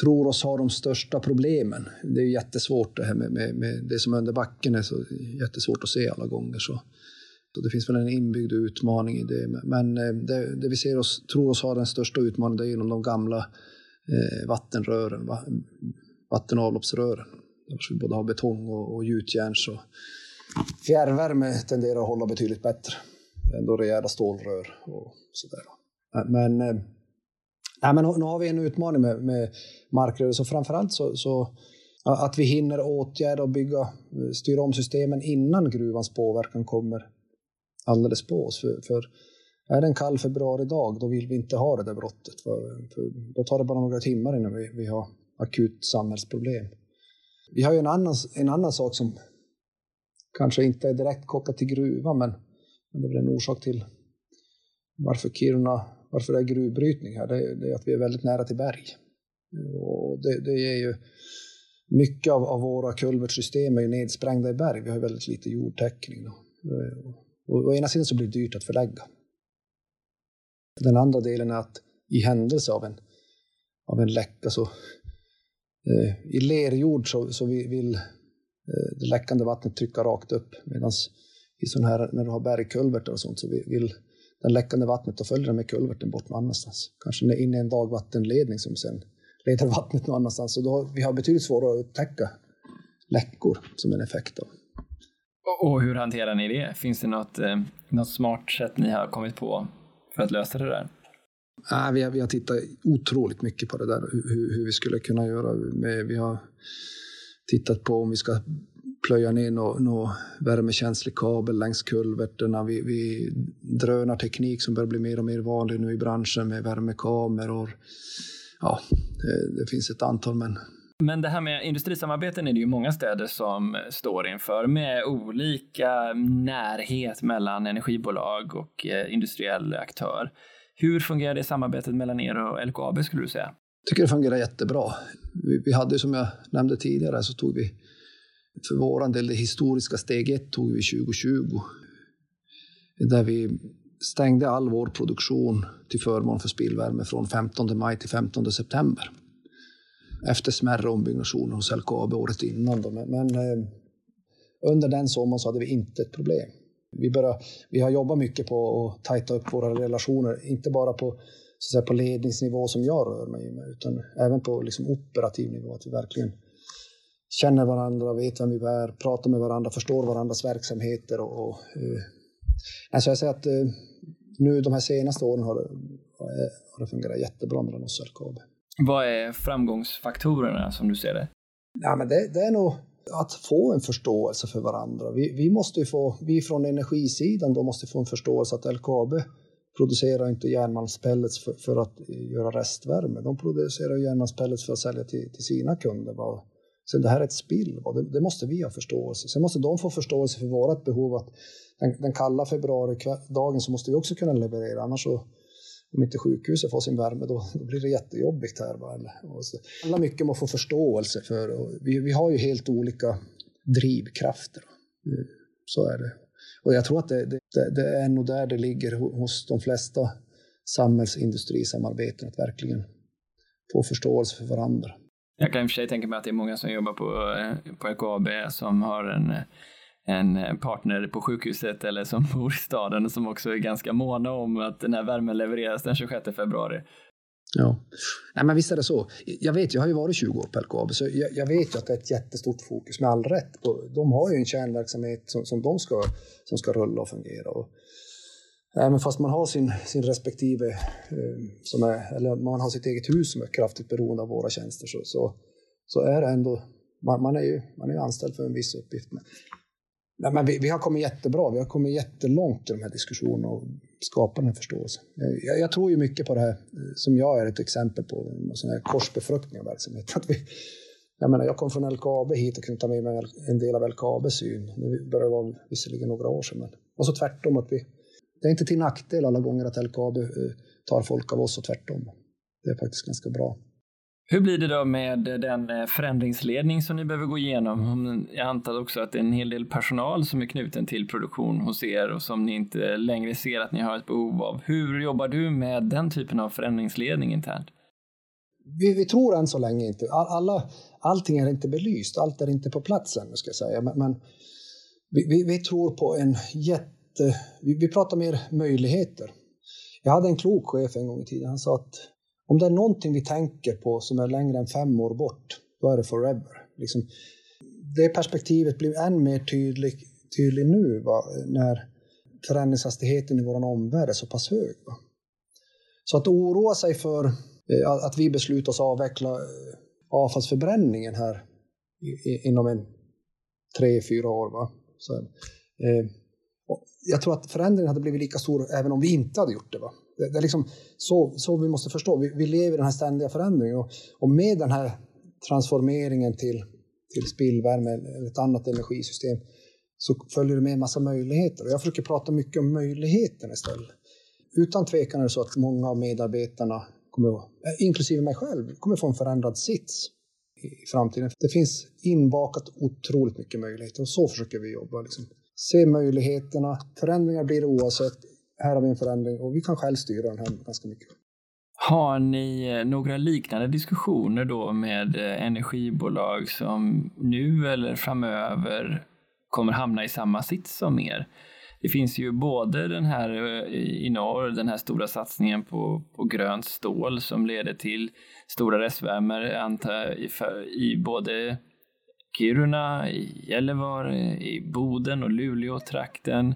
tror oss ha de största problemen. Det är jättesvårt det här med, med, med det som är under backen är så jättesvårt att se alla gånger. Så. så det finns väl en inbyggd utmaning i det. Men eh, det, det vi ser oss, tror oss ha den största utmaningen det är genom de gamla eh, vattenrören, vatten och avloppsrören. Där vi både har betong och, och gjutjärn så fjärrvärme tenderar att hålla betydligt bättre. Det är ändå rejäla stålrör och sådär. Men eh, Nej, men nu har vi en utmaning med, med markrörelse och framförallt så, så att vi hinner åtgärda och bygga, eh, styra om systemen innan gruvans påverkan kommer alldeles på oss. För, för är det en kall februaridag, då vill vi inte ha det där brottet. För, för då tar det bara några timmar innan vi, vi har akut samhällsproblem. Vi har ju en annan, en annan sak som kanske inte är direkt kopplat till gruvan, men, men det är väl en orsak till varför Kiruna varför det är gruvbrytning här, det, det är att vi är väldigt nära till berg. Och det, det ger ju mycket av, av våra kulvertsystem är nedsprängda i berg. Vi har väldigt lite jordtäckning. Då. Och, å ena sidan så blir det dyrt att förlägga. Den andra delen är att i händelse av en, av en läcka så eh, i lerjord så, så vill eh, det läckande vattnet trycka rakt upp medan i sån här, när du har bergkulvertar och sånt så vill det läckande vattnet och följer med kulverten bort någon annanstans. Kanske in i en dagvattenledning som sen leder vattnet någon annanstans. Och då, vi har betydligt svårare att upptäcka läckor som en effekt av. Och hur hanterar ni det? Finns det något, eh, något smart sätt ni har kommit på för att lösa det där? Ja, vi, har, vi har tittat otroligt mycket på det där, hur, hur vi skulle kunna göra. Med, vi har tittat på om vi ska plöja ner någon nå värmekänslig kabel längs kulverterna. Vi, vi drönarteknik som börjar bli mer och mer vanlig nu i branschen med värmekameror. Ja, det finns ett antal men men det här med industrisamarbeten är det ju många städer som står inför med olika närhet mellan energibolag och eh, industriell aktör. Hur fungerar det samarbetet mellan er och LKAB skulle du säga? Jag tycker det fungerar jättebra. Vi, vi hade som jag nämnde tidigare så tog vi för vår del, det historiska steg ett tog vi 2020. Där vi stängde all vår produktion till förmån för spillvärme från 15 maj till 15 september. Efter smärre ombyggnationer hos LKAB året innan. Då. Men, men eh, under den sommaren så hade vi inte ett problem. Vi, började, vi har jobbat mycket på att tajta upp våra relationer, inte bara på, så säga, på ledningsnivå som jag rör mig med, utan även på liksom operativ nivå. Att vi verkligen känner varandra, vet vem vi är, pratar med varandra, förstår varandras verksamheter. Och, och, eh, alltså jag säger att eh, nu de här senaste åren har det, har det fungerat jättebra mellan oss och LKAB. Vad är framgångsfaktorerna som du ser det? Ja, men det, det är nog att få en förståelse för varandra. Vi, vi, måste få, vi från energisidan då måste få en förståelse att LKAB producerar inte järnmalmspellets för, för, att göra restvärme. De producerar järnmalmspellets för att sälja till, till sina kunder. Så det här är ett spill, det, det, måste vi ha förståelse. Sen måste de få förståelse för vårt behov att den, den kalla februaridagen så måste vi också kunna leverera, annars så om inte sjukhuset får sin värme då, då blir det jättejobbigt här. Va? Och så, det handlar mycket om att få förståelse för, vi, vi har ju helt olika drivkrafter. Eh, så är det. Och jag tror att det, det, det är nog där det ligger hos de flesta samhällsindustrisamarbeten, att verkligen få förståelse för varandra. Jag kan i och för sig tänka mig att det är många som jobbar på, eh, på LKAB som har en, en partner på sjukhuset eller som [LAUGHS] bor i staden som också är ganska måna om att den här värmen levereras den 26 februari. Ja, Nej, men visst är det så. Jag vet, jag har ju varit 20 år på LKAB, så jag, jag vet ju att det är ett jättestort fokus med all rätt. De har ju en kärnverksamhet som, som de ska, som ska rulla och fungera. Och Eh, Även fast man har sin, sin respektive, eh, som är, eller man har sitt eget hus som är kraftigt beroende av våra tjänster, så, så, så är det ändå, man, man, är ju, man är ju anställd för en viss uppgift. Men Nej, men vi, vi, har kommit jättebra. Vi har kommit jättelångt i de här diskussionerna och skapat den här förståelsen. Eh, jag, jag, tror ju mycket på det här eh, som jag är ett exempel på, en sån här korsbefruktning av verksamhet. [LAUGHS] Att vi, jag, menar, jag kom från LKAB hit och kunde ta med mig en del av LKABs syn. Nu börjar Det vara visserligen några år sedan. Men, och så tvärtom, att vi, det är inte till nackdel alla gånger att LKAB eh, tar folk av oss och tvärtom. Det är faktiskt ganska bra. Hur blir det då med den eh, förändringsledning som ni behöver gå igenom? Jag antar också att det är en hel del personal som är knuten till produktion hos er och som ni inte längre ser att ni har ett behov av. Hur jobbar du med den typen av förändringsledning internt? Vi, vi tror än så länge inte. Alla, allting är inte belyst, allt är inte på plats ännu ska jag säga. Men, men vi, vi, vi, tror på en jätte... Eh, vi, vi pratar mer möjligheter. Jag hade en klok chef en gång i tiden. Han sa att om det är någonting vi tänker på som är längre än fem år bort, då är det forever. Liksom, det perspektivet blir än mer tydligt tydlig nu va? när förändringshastigheten i vår omvärld är så pass hög. Va? Så att oroa sig för eh, att vi beslutar oss avveckla eh, avfallsförbränningen här inom en tre, fyra år. Va? Så, eh, jag tror att förändringen hade blivit lika stor även om vi inte hade gjort det. Va? Det, det är liksom så, så vi måste förstå. Vi, vi lever i den här ständiga förändringen och, och med den här transformeringen till, till spillvärme eller ett annat energisystem så följer det med en massa möjligheter. Och jag försöker prata mycket om möjligheterna istället. Utan tvekan är det så att många av medarbetarna, kommer, eh, inklusive mig själv, kommer få en förändrad sits i framtiden. Det finns inbakat otroligt mycket möjligheter och så försöker vi jobba. Liksom. Se möjligheterna, förändringar blir det oavsett här har vi en förändring och vi kan själv styra den här ganska mycket. Har ni eh, några liknande diskussioner då med eh, energibolag som nu eller framöver kommer hamna i samma sits som er? Det finns ju både den här eh, i norr, den här stora satsningen på, på grönt stål som leder till stora restvärmer antar, i, i både Kiruna, i Gällivare, i Boden och Luleå-trakten.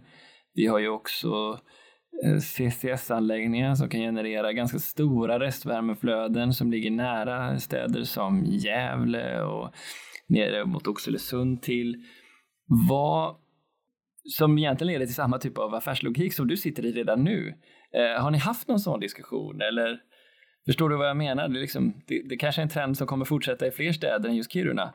Vi har ju också eh, CCS-anläggningar som kan generera ganska stora restvärmeflöden som ligger nära städer som Gävle och nere mot Oxelösund till. Vad som egentligen leder till samma typ av affärslogik som du sitter i redan nu. Eh, har ni haft någon sån diskussion eller förstår du vad jag menar? Det, liksom, det, det kanske är en trend som kommer fortsätta i fler städer än just Kiruna.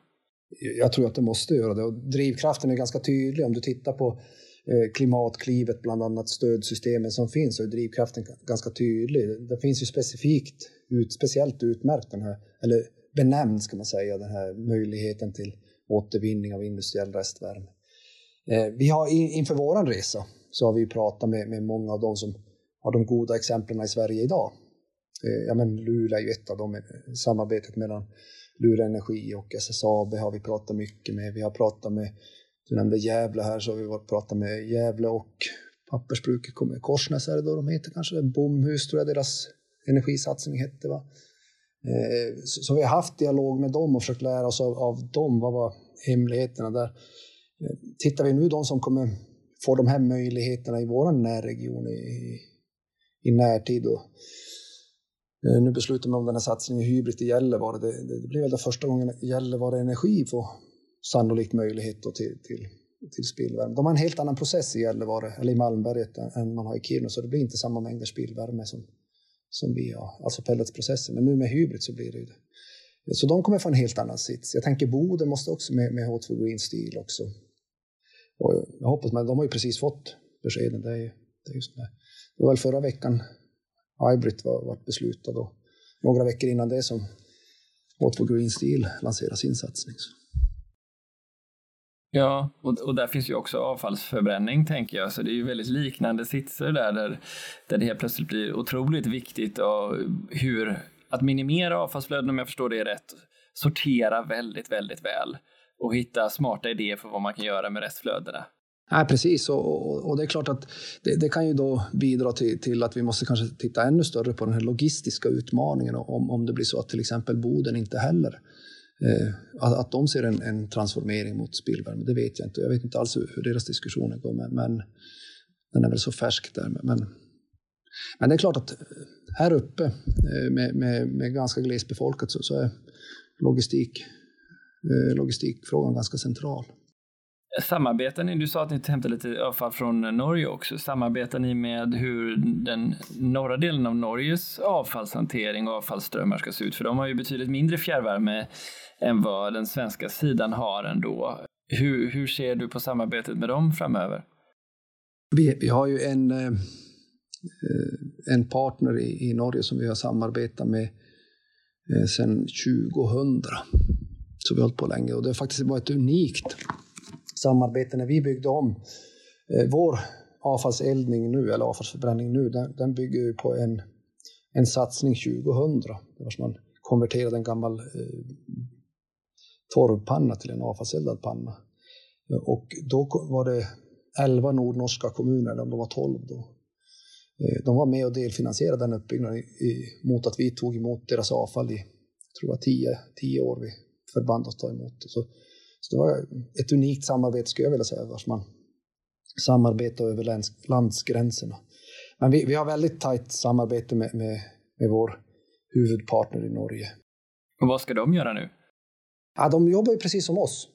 Jag tror att det måste göra det och drivkraften är ganska tydlig om du tittar på eh, klimatklivet, bland annat stödsystemen som finns, är drivkraften ganska tydlig. Det finns ju specifikt, ut, speciellt utmärkt den här, eller benämnd ska man säga, den här möjligheten till återvinning av industriell restvärme. Eh, vi har inför våran resa så har vi pratat med, med många av de som har de goda exemplen i Sverige idag. Eh, ja, men Luleå är ju ett av dem, samarbetet mellan Lura Energi och SSAB har vi pratat mycket med. Vi har pratat med du nämnde Gävle här, så har vi varit pratat med Gävle och pappersbruket, kommer Korsnäs är det då de heter kanske, Bomhus tror jag deras energisatsning hette. Va? Eh, så, vi har haft dialog med dem och försökt lära oss av, av dem, vad var hemligheterna där. Eh, tittar vi nu de som kommer få de här möjligheterna i vår närregion i, i närtid. Då. Eh, nu beslutar man om den här satsningen i Hybrid i Gällivare. Det, det, det blir väl det första gången Gällivare Energi får sannolikt möjlighet till, till, till spillvärme. De har en helt annan process i Gällivare, eller i Malmberget, än man har i Kiruna, så det blir inte samma mängder spillvärme som, som vi har, alltså pelletsprocessen. Men nu med hybrid så blir det ju det. Eh, så de kommer få en helt annan sits. Jag tänker Boden måste också med, med H2 Green Steel också. Och jag hoppas, men de har ju precis fått beskeden. Det är, det är just det. det var väl förra veckan Hybrid var, var beslutad och några veckor innan det som Watford Green Steel lanserade sin satsning. Så. Ja, och, och där finns ju också avfallsförbränning tänker jag, så det är ju väldigt liknande sitser där, där, där det helt plötsligt blir otroligt viktigt och hur, att minimera avfallsflöden om jag förstår det rätt, sortera väldigt, väldigt väl och hitta smarta idéer för vad man kan göra med restflödena. Nej, precis, och, och, och, det är klart att det, det, kan ju då bidra till, till, att vi måste kanske titta ännu större på den här logistiska utmaningen om, om det blir så att till exempel Boden inte heller Eh, att, att de ser en, en, transformering mot spillvärme, det vet jag inte. Jag vet inte alls hur, hur deras diskussioner går, men, men den är väl så färsk där. Men, men det är klart att här uppe eh, med, med, med ganska glesbefolkat så, så är logistik, eh, logistikfrågan ganska central. Samarbetar ni, du sa att ni hämtar lite avfall från Norge också, samarbetar ni med hur den norra delen av Norges avfallshantering och avfallsströmmar ska se ut? För de har ju betydligt mindre fjärrvärme än vad den svenska sidan har ändå. Hur, hur ser du på samarbetet med dem framöver? Vi, vi har ju en, eh, eh, en partner i, i Norge som vi har samarbetat med eh, sedan 2000. Så vi har hållit på länge och det har faktiskt varit unikt samarbete när vi byggde om. Eh, vår avfallseldning nu, eller avfallsförbränning nu, den, den bygger ju på en, en satsning 2000. Där man konverterade en gammal eh, torvpanna till en avfallseldad panna. Eh, och då var det 11 nordnorska kommuner, eller om de var 12 då. Eh, de var med och delfinansierade den uppbyggnaden i, mot att vi tog emot deras avfall i, tror jag, tio, 10 år vi förband oss ta emot det. Så så det var ett unikt samarbete skulle jag vilja säga, vars man samarbetar över lands, landsgränserna. Men vi, vi har väldigt tajt samarbete med, med, med vår huvudpartner i Norge. Och vad ska de göra nu? Ja, de jobbar ju precis som oss.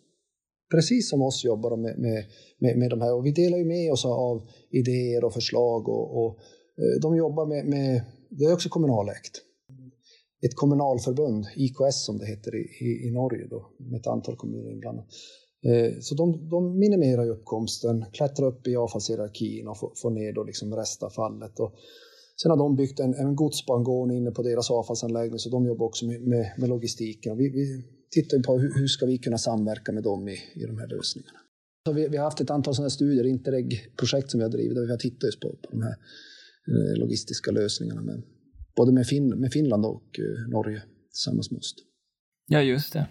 Precis som oss jobbar de med, med, med, med de här. Och vi delar ju med oss av idéer och förslag. Och, och eh, de jobbar med, med, det är också kommunalägt ett kommunalförbund, IKS som det heter i, i, i Norge, då, med ett antal kommuner inblandade. Eh, så de, de minimerar uppkomsten, klättrar upp i avfallshierarkin och får, får ner då liksom restavfallet. Och sen har de byggt en, en godsbangård inne på deras avfallsanläggning, så de jobbar också med, med, med logistiken. Vi, vi tittar på hur, hur ska vi kunna samverka med dem i, i de här lösningarna. Så vi, vi har haft ett antal sådana studier, Interreg-projekt som vi har drivit, där vi har tittat just på, på de här eh, logistiska lösningarna. Men både med, fin med Finland och eh, Norge tillsammans med oss. Ja, just det.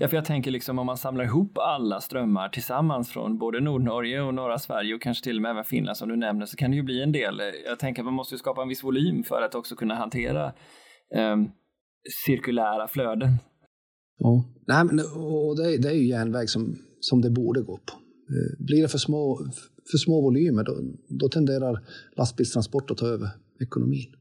Ja, för jag tänker liksom om man samlar ihop alla strömmar tillsammans från både Nordnorge och norra Sverige och kanske till och med även Finland som du nämner så kan det ju bli en del. Jag tänker att man måste skapa en viss volym för att också kunna hantera eh, cirkulära flöden. Ja, Nej, men, och det, är, det är ju järnväg som, som det borde gå på. Eh, blir det för små, för små volymer då, då tenderar lastbilstransport att ta över ekonomin.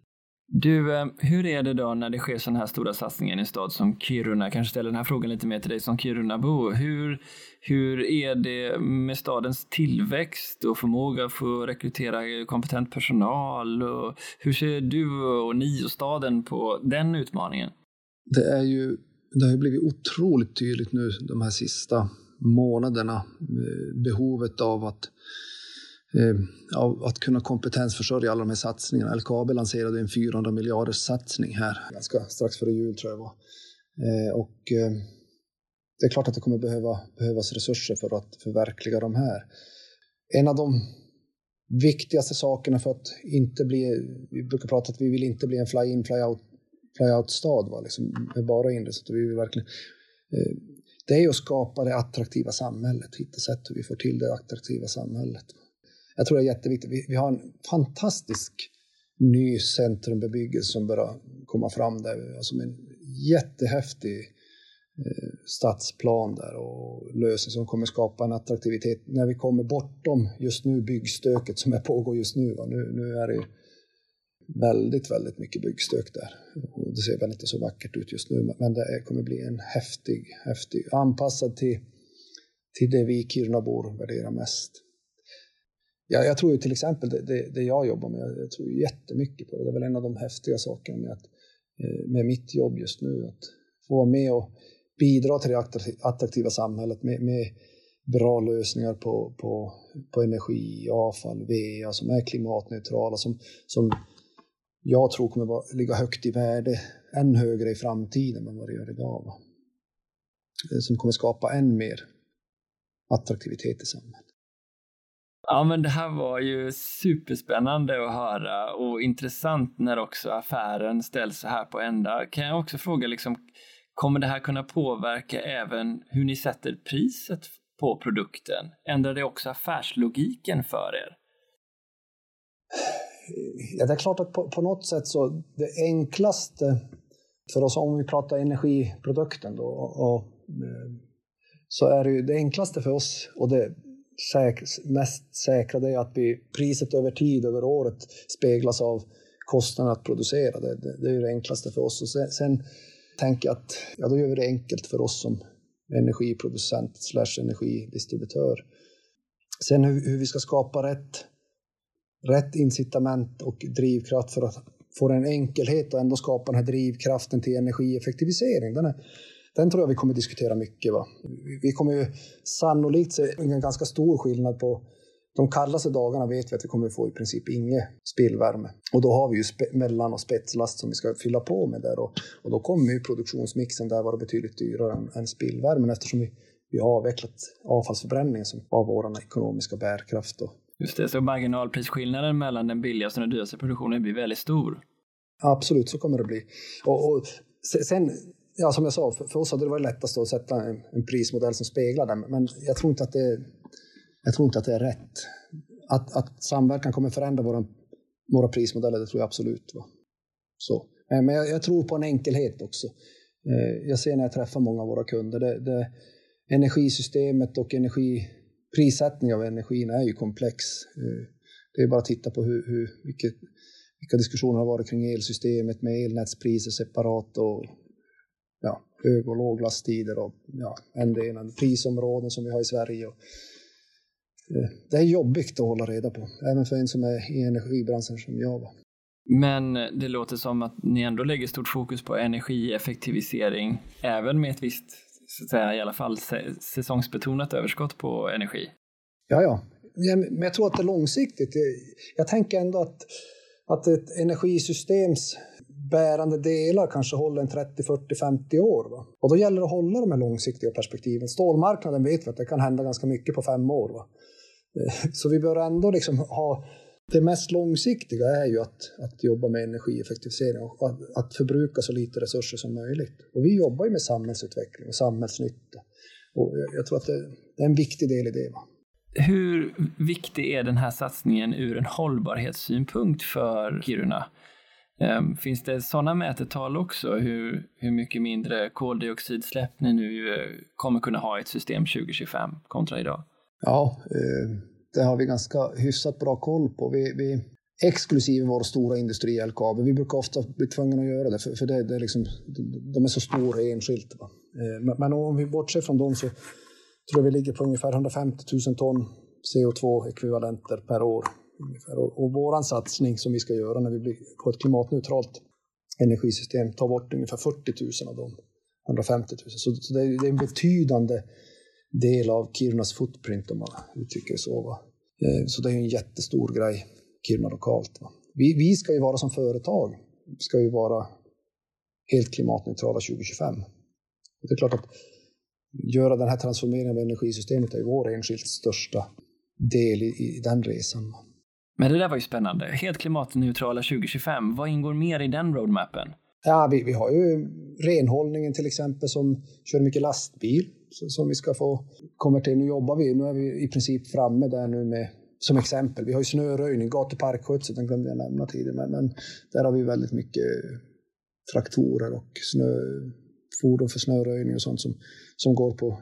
Du, eh, hur är det då när det sker sådana här stora satsningar i en stad som Kiruna? Jag kanske ställer den här frågan lite mer till dig som Kirunabo. Hur, hur är det med stadens tillväxt och förmåga att få rekrytera kompetent personal? Och hur ser du och ni och staden på den utmaningen? Det, är ju, det har ju blivit otroligt tydligt nu de här sista månaderna, behovet av att eh, Eh, att kunna kompetensförsörja alla de här satsningarna. LKAB lanserade en 400 miljarders satsning här ganska strax före jul tror jag det var. Eh, och eh, det är klart att det kommer behöva, behövas resurser för att förverkliga de här. En av de viktigaste sakerna för att inte bli, vi brukar prata att vi vill inte bli en fly-in, fly-out fly-out-stad, va? Liksom, med bara inresa. Vi vill verkligen, eh, det är att skapa det attraktiva samhället, hitta sätt hur vi får till det attraktiva samhället. Jag tror det är jätteviktigt. Vi, vi har en fantastisk ny centrumbebyggelse som börjar komma fram där. Alltså en jättehäftig eh, stadsplan där och lösning som kommer skapa en attraktivitet när vi kommer bortom just nu byggstöket som är pågår just nu. Nu, nu är det väldigt, väldigt mycket byggstök där. Och det ser väl inte så vackert ut just nu, men det kommer bli en häftig, häftig anpassad till, till det vi Kirunabor värderar mest jag, jag tror ju till exempel det, det, det, jag jobbar med, jag tror jättemycket på det. Det är väl en av de häftiga sakerna med, att, eh, med mitt jobb just nu. Att få vara med och bidra till det attraktiva samhället med, med bra lösningar på, på, på energi, avfall, VA som är klimatneutrala, som, som jag tror kommer vara, ligga högt i värde, än högre i framtiden än vad det gör idag. Va? Eh, som kommer skapa än mer attraktivitet i samhället. Ja, men det här var ju superspännande att höra och intressant när också affären ställs så här på ända. Kan jag också fråga, liksom, kommer det här kunna påverka även hur ni sätter priset på produkten? Ändrar det också affärslogiken för er? Ja, det är klart att på, på något sätt så det enklaste för oss, om vi pratar energiprodukten då, och, och, eh, så är det ju det enklaste för oss och det säk mest säkra det är att vi, priset över tid, över året, speglas av kostnaden att producera. Det, det, det är det enklaste för oss. Och sen, sen tänker jag att ja, då gör vi det enkelt för oss som energiproducent slash energidistributör. Sen hur, hur vi ska skapa rätt, rätt incitament och drivkraft för att få en enkelhet och ändå skapa den här drivkraften till energieffektivisering. Den, är, den tror jag vi kommer diskutera mycket. Va? Vi kommer ju sannolikt se en ganska stor skillnad på de kallaste dagarna vet vi att vi kommer få i princip ingen spillvärme. Och då har vi ju mellan och spetslast som vi ska fylla på med där. Och, och då kommer ju produktionsmixen där vara betydligt dyrare än, än spillvärmen eftersom vi, vi har avvecklat avfallsförbränningen som var vår ekonomiska bärkraft. Då. Just det, så marginalprisskillnaden mellan den billigaste och den dyraste produktionen blir väldigt stor. Absolut, så kommer det bli. Och, och sen, ja, som jag sa, för, för oss hade det varit lättast att sätta en, en prismodell som speglar den, men jag tror inte att det jag tror inte att det är rätt. Att, att samverkan kommer förändra våra, våra prismodeller, det tror jag absolut. Va? Så. Men jag, jag, tror på en enkelhet också. Eh, jag ser när jag träffar många av våra kunder, det, det, energisystemet och energi, prissättning av energin är ju komplex. Eh, det är bara att titta på hur, hur, vilket, vilka diskussioner har varit kring elsystemet med elnätspriser separat och ja, hög och låglasttider och ja, en prisområden som vi har i Sverige. Och, Eh, det är jobbigt att hålla reda på, även för en som är i energibranschen som jag var. Men det låter som att ni ändå lägger stort fokus på energieffektivisering, även med ett visst, så att säga, i alla fall säsongsbetonat överskott på energi. Ja, ja. Men jag tror att det är långsiktigt. Jag tänker ändå att, att ett energisystems bärande delar kanske håller en 30, 40, 50 år. Va? Och då gäller det att hålla de här långsiktiga perspektiven. Stålmarknaden vet vi att det kan hända ganska mycket på fem år. Va? Eh, så vi bör ändå liksom ha det mest långsiktiga är ju att, att jobba med energieffektivisering och att, att förbruka så lite resurser som möjligt. Och vi jobbar ju med samhällsutveckling och samhällsnytta. Och jag, jag tror att det, det, är en viktig del i det. Va? Hur viktig är den här satsningen ur en hållbarhetssynpunkt för Kiruna? Ehm, finns det sådana mätetal också, hur, hur mycket mindre koldioxidsläpp ni nu eh, kommer kunna ha i ett system 2025 kontra idag? Ja, eh, det har vi ganska hyfsat bra koll på. Vi, vi, exklusive vår stora industri LKAB. Vi brukar ofta bli tvungna att göra det, för, för det, det är liksom, de är så stora enskilt. Va? Eh, men, men om vi bortser från dem så tror jag vi ligger på ungefär 150 000 ton CO2-ekvivalenter per år. Och, och vår satsning som vi ska göra när vi blir på ett klimatneutralt energisystem tar bort ungefär 40 000 av dem. 150 000. Så, så det, är, det är en betydande del av Kirunas footprint om man uttrycker det så. Va? Eh, så det är en jättestor grej, Kiruna lokalt. Va? Vi, vi ska ju vara som företag, ska ju vara helt klimatneutrala 2025. Det är klart att göra den här transformeringen av energisystemet är vår enskilt största del i, i den resan. Men det där var ju spännande. Helt klimatneutrala 2025. Vad ingår mer i den roadmappen? Ja, vi, vi har ju renhållningen till exempel som kör mycket lastbil som vi ska få konvertera. Nu jobbar vi, nu är vi i princip framme där nu med som exempel. Vi har ju snöröjning, gatuparkskötsel, den glömde jag nämna tidigare, men där har vi väldigt mycket traktorer och snö, fordon för snöröjning och sånt som, som går på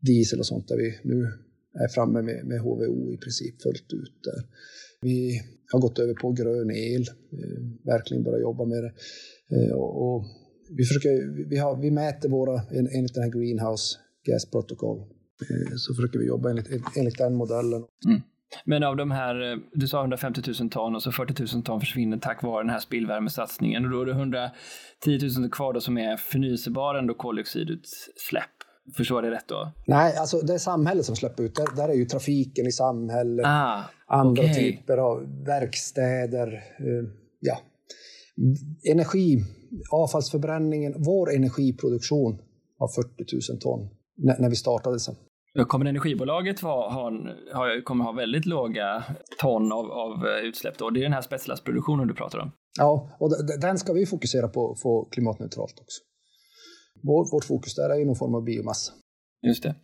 diesel och sånt där vi nu är framme med, med HVO i princip fullt ut där. Vi har gått över på grön el, eh, verkligen börjat jobba med det. Eh, och, och vi, försöker, vi, har, vi mäter våra, enligt den här greenhouse gasprotokoll. Eh, så försöker vi jobba enligt, enligt den modellen. Mm. Men av de här, eh, du sa 150 000 ton och så 40 000 ton försvinner tack vare den här spillvärmesatsningen och då är det 110 000 kvar då som är förnyelsebara ändå koldioxidutsläpp. Förstår det rätt då? Nej, alltså det är samhället som släpper ut. Där, där är ju trafiken i samhället, ah, andra okay. typer av verkstäder, eh, ja. Energi, avfallsförbränningen, vår energiproduktion av 40 000 ton när, när vi startade sen. Kommer energibolaget ha, ha, kommer ha väldigt låga ton av, av eh, utsläpp då? Det är den här spetslastproduktionen du pratar om? Ja, och den ska vi fokusera på att få klimatneutralt också. Vår, vårt fokus där är ju någon form av biomassa. Just det.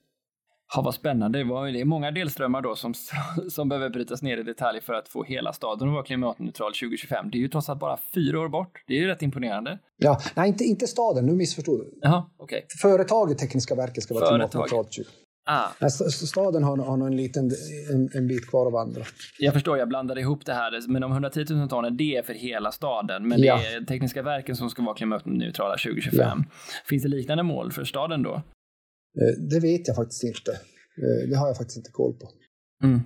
Ja, vad spännande. Det är många delströmmar då som, [LAUGHS] som behöver brytas ner i detalj för att få hela staden att vara klimatneutral 2025. Det är ju trots allt bara fyra år bort. Det är ju rätt imponerande. Ja, nej, inte, inte staden. Nu missförstod du. Jaha, okay. Företaget Tekniska verket ska vara klimatneutralt 2025. Ah. Staden har, har en, liten, en, en bit kvar att vandra. Jag förstår, jag blandade ihop det här. Men de 110 000 tonen, det är för hela staden. Men ja. det är Tekniska verken som ska vara klimatneutrala 2025. Ja. Finns det liknande mål för staden då? Det vet jag faktiskt inte. Det har jag faktiskt inte koll på. Mm.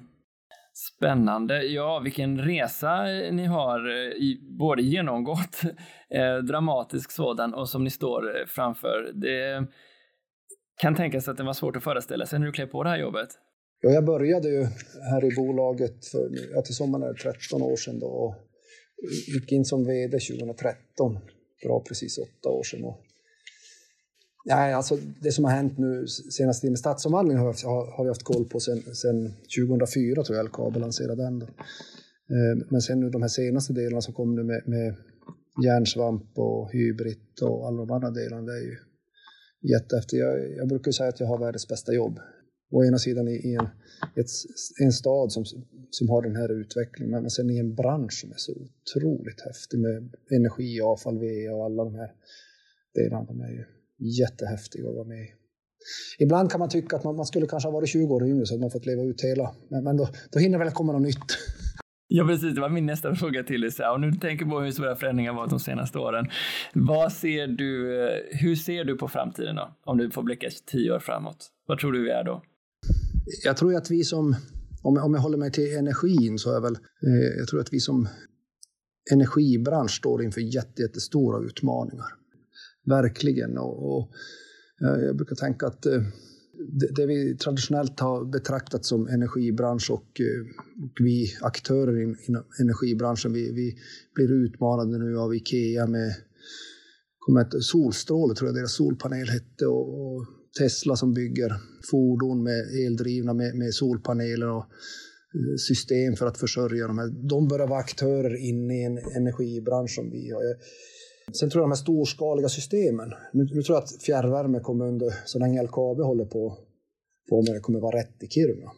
Spännande. Ja, vilken resa ni har i, både genomgått, [LAUGHS] eh, dramatisk sådan, och som ni står framför. Det kan tänkas att det var svårt att föreställa sig när du klev på det här jobbet. Ja, jag började ju här i bolaget för ja, till sommaren är 13 år sedan då, och gick in som vd 2013, bra precis åtta år sedan. Och, nej, alltså det som har hänt nu senast tiden med stadsomvandlingen har, har, har vi haft koll på sedan 2004 tror jag LKAB lanserade den. Då. Eh, men sen nu de här senaste delarna som kom nu med, med järnsvamp och hybrid och alla de andra delarna, det är ju jättehäftigt. Jag, jag brukar säga att jag har världens bästa jobb å ena sidan i, i en, ett, en stad som, som har den här utvecklingen, men sen i en bransch som är så otroligt häftig med energi, avfall, VA och alla de här delarna. De är ju jättehäftiga att vara med i. Ibland kan man tycka att man, man skulle kanske ha varit 20 år yngre så att man fått leva ut hela, men, men då, då hinner väl komma något nytt. [LAUGHS] Ja, precis. Det var min nästa fråga till dig. Om du tänker på hur stora förändringar varit de senaste åren. Vad ser du, eh, hur ser du på framtiden då? Om du får blicka tio år framåt. Vad tror du vi är då? Jag tror att vi som, om jag, om jag håller mig till energin, så är väl, eh, jag tror att vi som energibransch står inför jättestora utmaningar. Verkligen. Och, och eh, jag brukar tänka att eh, det, vi traditionellt har betraktat som energibransch och, eh, och vi aktörer inom energibranschen, vi, vi, blir utmanade nu av Ikea med ett solstråle, tror jag deras solpanel hette, och, och Tesla som bygger fordon med eldrivna med, med solpaneler och eh, system för att försörja de här. De börjar vara aktörer inne i en energibransch som vi har. Sen tror jag de här storskaliga systemen. Nu, nu tror jag att fjärrvärme kommer under, så länge LKAB håller på, på med det, kommer vara rätt i Kiruna.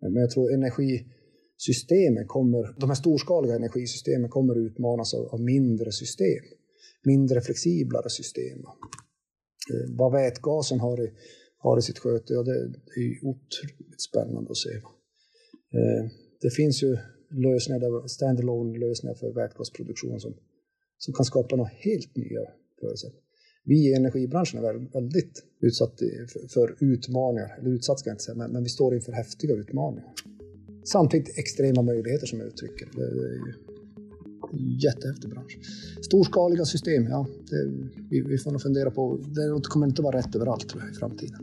Men jag tror energisystemen kommer, de här storskaliga energisystemen kommer utmanas av, av mindre system. Mindre flexiblare system. Eh, vad vätgasen har i, har i sitt sköte, ja, det, det är otroligt spännande att se. Eh, det finns ju lösningar, där, standalone lösningar för vätgasproduktion som, som kan skapa några helt nya förutsättningar. Vi i energibranschen är väldigt utsatt för utmaningar, eller utsatt ska jag inte säga, men, men vi står inför häftiga utmaningar. Samtidigt extrema möjligheter som jag uttrycker. Det, är ju jättehäftig bransch. Storskaliga system, ja. Det, vi, vi, får nog fundera på, det kommer inte vara rätt överallt tror jag, i framtiden.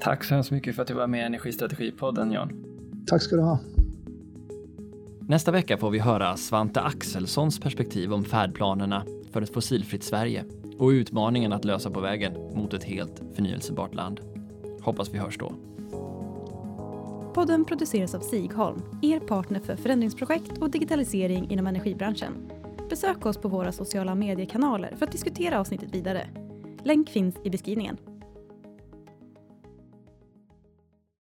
Tack så hemskt mycket för att du var med i Energistrategipodden, Jan. Tack ska du ha. Nästa vecka får vi höra Svante Axelssons perspektiv om färdplanerna för ett fossilfritt Sverige och utmaningen att lösa på vägen mot ett helt förnyelsebart land. Hoppas vi hörs då. Podden produceras av Sigholm, er partner för förändringsprojekt och digitalisering inom energibranschen. Besök oss på våra sociala mediekanaler för att diskutera avsnittet vidare. Länk finns i beskrivningen.